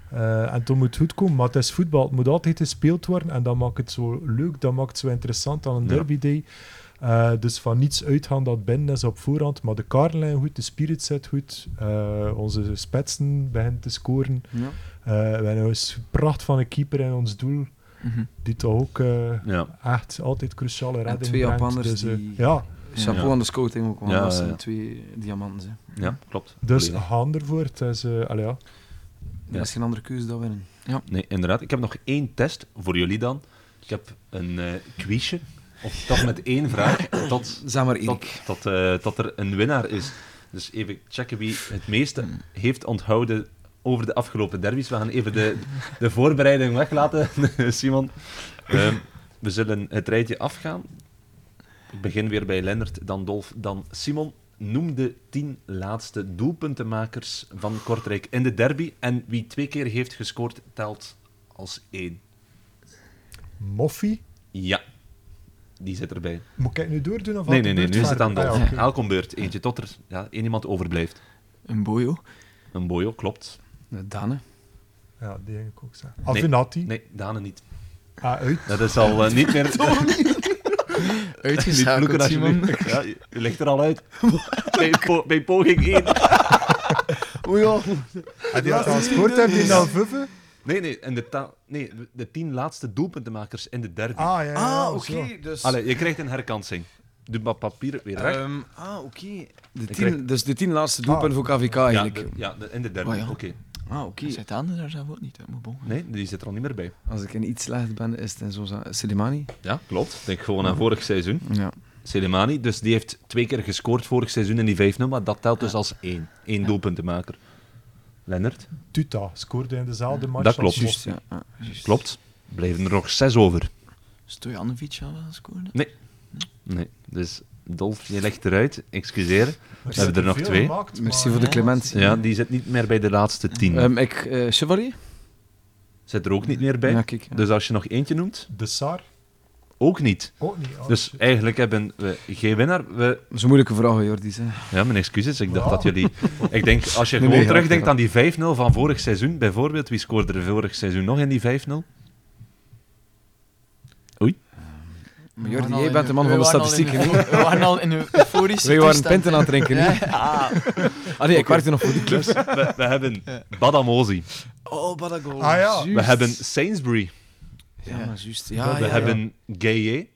eh, en het moet goed komen. Maar het is voetbal. Het moet altijd gespeeld worden. En dat maakt het zo leuk. Dat maakt het zo interessant aan een Ja. derby day. Eh, dus van niets uitgaan dat binnen is op voorhand. Maar de kaartlijn goed, de spirit zit goed. eh, onze spetsen beginnen te scoren. Ja. Eh, we hebben een pracht van een keeper in ons doel. Die toch ook eh, Ja. echt altijd cruciale redding En twee brengt. Japanners Dus, eh, die... ja, Chapeau Ja. aan de scouting ook, want Ja, dat zijn ja. twee diamanten. Zijn. Ja, klopt. dus gaan ervoor. Het is, eh, allee, ja. Er is geen andere keuze dan winnen. Nee, inderdaad. Ik heb nog één test voor jullie dan. Ik heb een eh quizje. Of toch met één vraag. Tot, Zeg maar tot, tot, eh, tot er een winnaar is. Dus even checken wie het meeste heeft onthouden over de afgelopen derbies. We gaan even de, de voorbereiding weglaten, Simon. Ehm, we zullen het rijtje afgaan. Ik begin weer bij Lennart, dan Dolf, dan Simon. Noem de tien laatste doelpuntenmakers van Kortrijk in de derby. En wie twee keer heeft gescoord, telt als één. Moffie. Ja, die zit erbij. Moet ik nu doordoen? Of Nee, nee, nee, nu is het aan verder? Dolf. Ah, ja. Elk beurt. Eentje tot er ja, één iemand overblijft. Een boyo. Een boyo, klopt. Dane. Ja, die denk ik ook zeggen. Avenatti. Nee, Dane niet. Ah, uit. Dat is al eh, niet meer... Uitgeschakeld, je Simon. Ja, je je ligt er al uit. bij, po- bij poging 1. Oei, ja. Had al gescoord en die nou vuffen. Nee, nee, en de, nee, de tien laatste doelpuntenmakers in de derby. Ah, ja, ja. Ah, zo. oké. dus... Allee, je krijgt een herkansing. Doe maar papier weer weg. Ehm, ah, oké. Tien, krijg- Dus de tien laatste doelpunten voor KVK ja, eigenlijk. de- ja de- in de derby, Oh, ja. oké. Ah, oké. Zit aan daar zelf ook niet uit mijn bon. Nee, die zit er al niet meer bij. Als ik in iets slecht ben, is het in zo'n Selimani. Ja, klopt. Denk gewoon aan vorig seizoen. Ja. Selemani, dus die heeft twee keer gescoord vorig seizoen in die 5-0, maar dat telt dus als één. Één doelpuntenmaker. Lennart? Tuta scoorde in dezelfde match. Dat als klopt. Ja. ja. juist. Klopt. Blijven er nog zes over. Stojanovic al wel gescoord? Nee. Nee, dus Dolf, je legt eruit. Excuseer. We hebben er nog twee. gemaakt, Merci voor de clementie. Ja, die zit niet meer bij de laatste tien. Ehm, ik, eh Chevalier? Zit er ook niet meer bij. Ja, kijk. ja. Dus als je nog eentje noemt, De Sar. ook niet. Ook niet. Oh, Dus shit. eigenlijk hebben we geen winnaar. We... Dat is een moeilijke vraag, Jordi. zeg. Ja, mijn excuses. Ik dacht Ja. dat jullie... Ik denk, als je Nee, gewoon nee, terugdenkt aan die 5-0 van vorig seizoen, bijvoorbeeld, wie scoorde er vorig seizoen nog in die 5-0? Oei. Maar Jordi, jij bent de man van de statistieken. hè? We waren al in een euforische Wij waren pinten aan het drinken. Ja. hè? Ah nee, ik werkte nog voor die clubs. Dus we, we hebben Badamosi. Oh, Badagol. Ah, ja. We hebben Sainsbury. Ja, maar juist. Ja, we ja, hebben Gaye,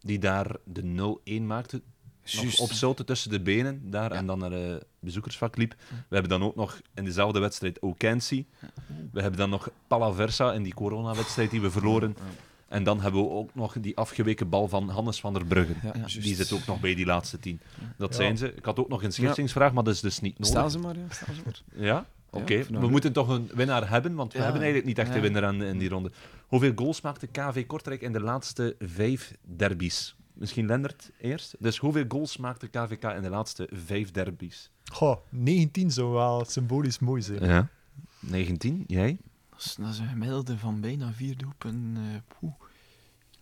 die daar de 0-1 maakte. Op zouten tussen de benen daar en dan naar het bezoekersvak liep. We hebben dan ook nog in dezelfde wedstrijd Okensi. We hebben dan nog Palaversa in die coronawedstrijd die we verloren. En dan hebben we ook nog die afgeweken bal van Hannes van der Bruggen. Ja, die zit ook nog bij die laatste tien. Dat Ja. zijn ze. Ik had ook nog een schiftingsvraag, maar dat is dus niet nodig. Staan ze maar, ja. Staan ze maar. Ja? Oké, we leuk. moeten toch een winnaar hebben, want we Ja. hebben eigenlijk niet echt een winnaar aan, in die ronde. Hoeveel goals maakte KV Kortrijk in de laatste vijf derbies? Misschien Lendert eerst. Dus hoeveel goals maakte KVK in de laatste vijf derbies? Goh, 19 zou wel symbolisch mooi zijn. Ja. 19, jij? Dat is, dat is een gemiddelde van bijna vier doelpunten. eh, poeh.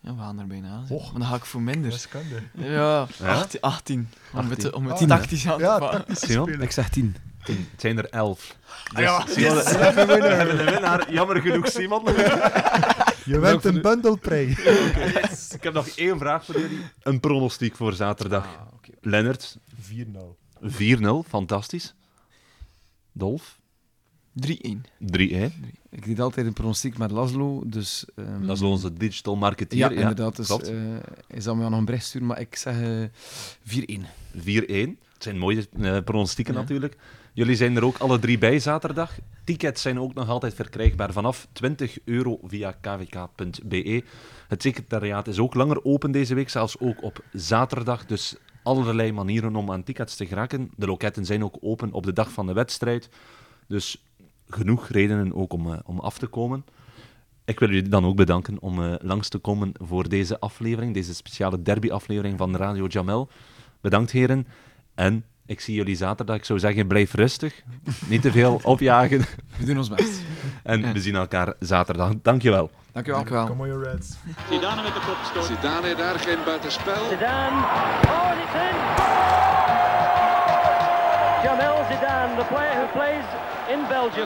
Ja, we gaan er bijna aan. Maar dan ga ik voor minder. Wiskunde. Ja, Ja? 18. 18. Om het, om het Ah, tactisch aan te Ja, pakken. Simon? Ik zeg tien. Tien. Het zijn er elf. Dus ja, Simon, yes. we hebben een winnaar. Jammer genoeg, Simon. Je wint een bundelprijs. Yes. Ik heb nog één vraag voor jullie. Een pronostiek voor zaterdag. Ah, Lennart? 4-0. 4-0, fantastisch. Dolf? 3-1. 3-1. Ik deed altijd een pronostiek met Laszlo, dus... ehm, Laszlo, onze digital marketeer. Ja, Ja, inderdaad. Dus, klopt. eh, hij zal me nog een bericht sturen, maar ik zeg eh 4-1. 4-1. Het zijn mooie eh, pronostieken Ja. natuurlijk. Jullie zijn er ook alle drie bij zaterdag. Tickets zijn ook nog altijd verkrijgbaar vanaf 20 euro via kvk.be. Het secretariaat is ook langer open deze week, zelfs ook op zaterdag. Dus allerlei manieren om aan tickets te geraken. De loketten zijn ook open op de dag van de wedstrijd. Dus genoeg redenen ook om, eh, om af te komen. Ik wil jullie dan ook bedanken om eh, langs te komen voor deze aflevering, deze speciale derby-aflevering van Radio Jamel. Bedankt, heren. En ik zie jullie zaterdag. Ik zou zeggen, blijf rustig. Niet te veel opjagen. We doen ons best. En we zien elkaar zaterdag. Dankjewel. Dankjewel. Dankjewel. Come on, your Reds. Zidane met de kopstoot. Zidane daar geen buitenspel. Zidane. Oh, it's in. Jamel Zidane, the player who plays in Belgium.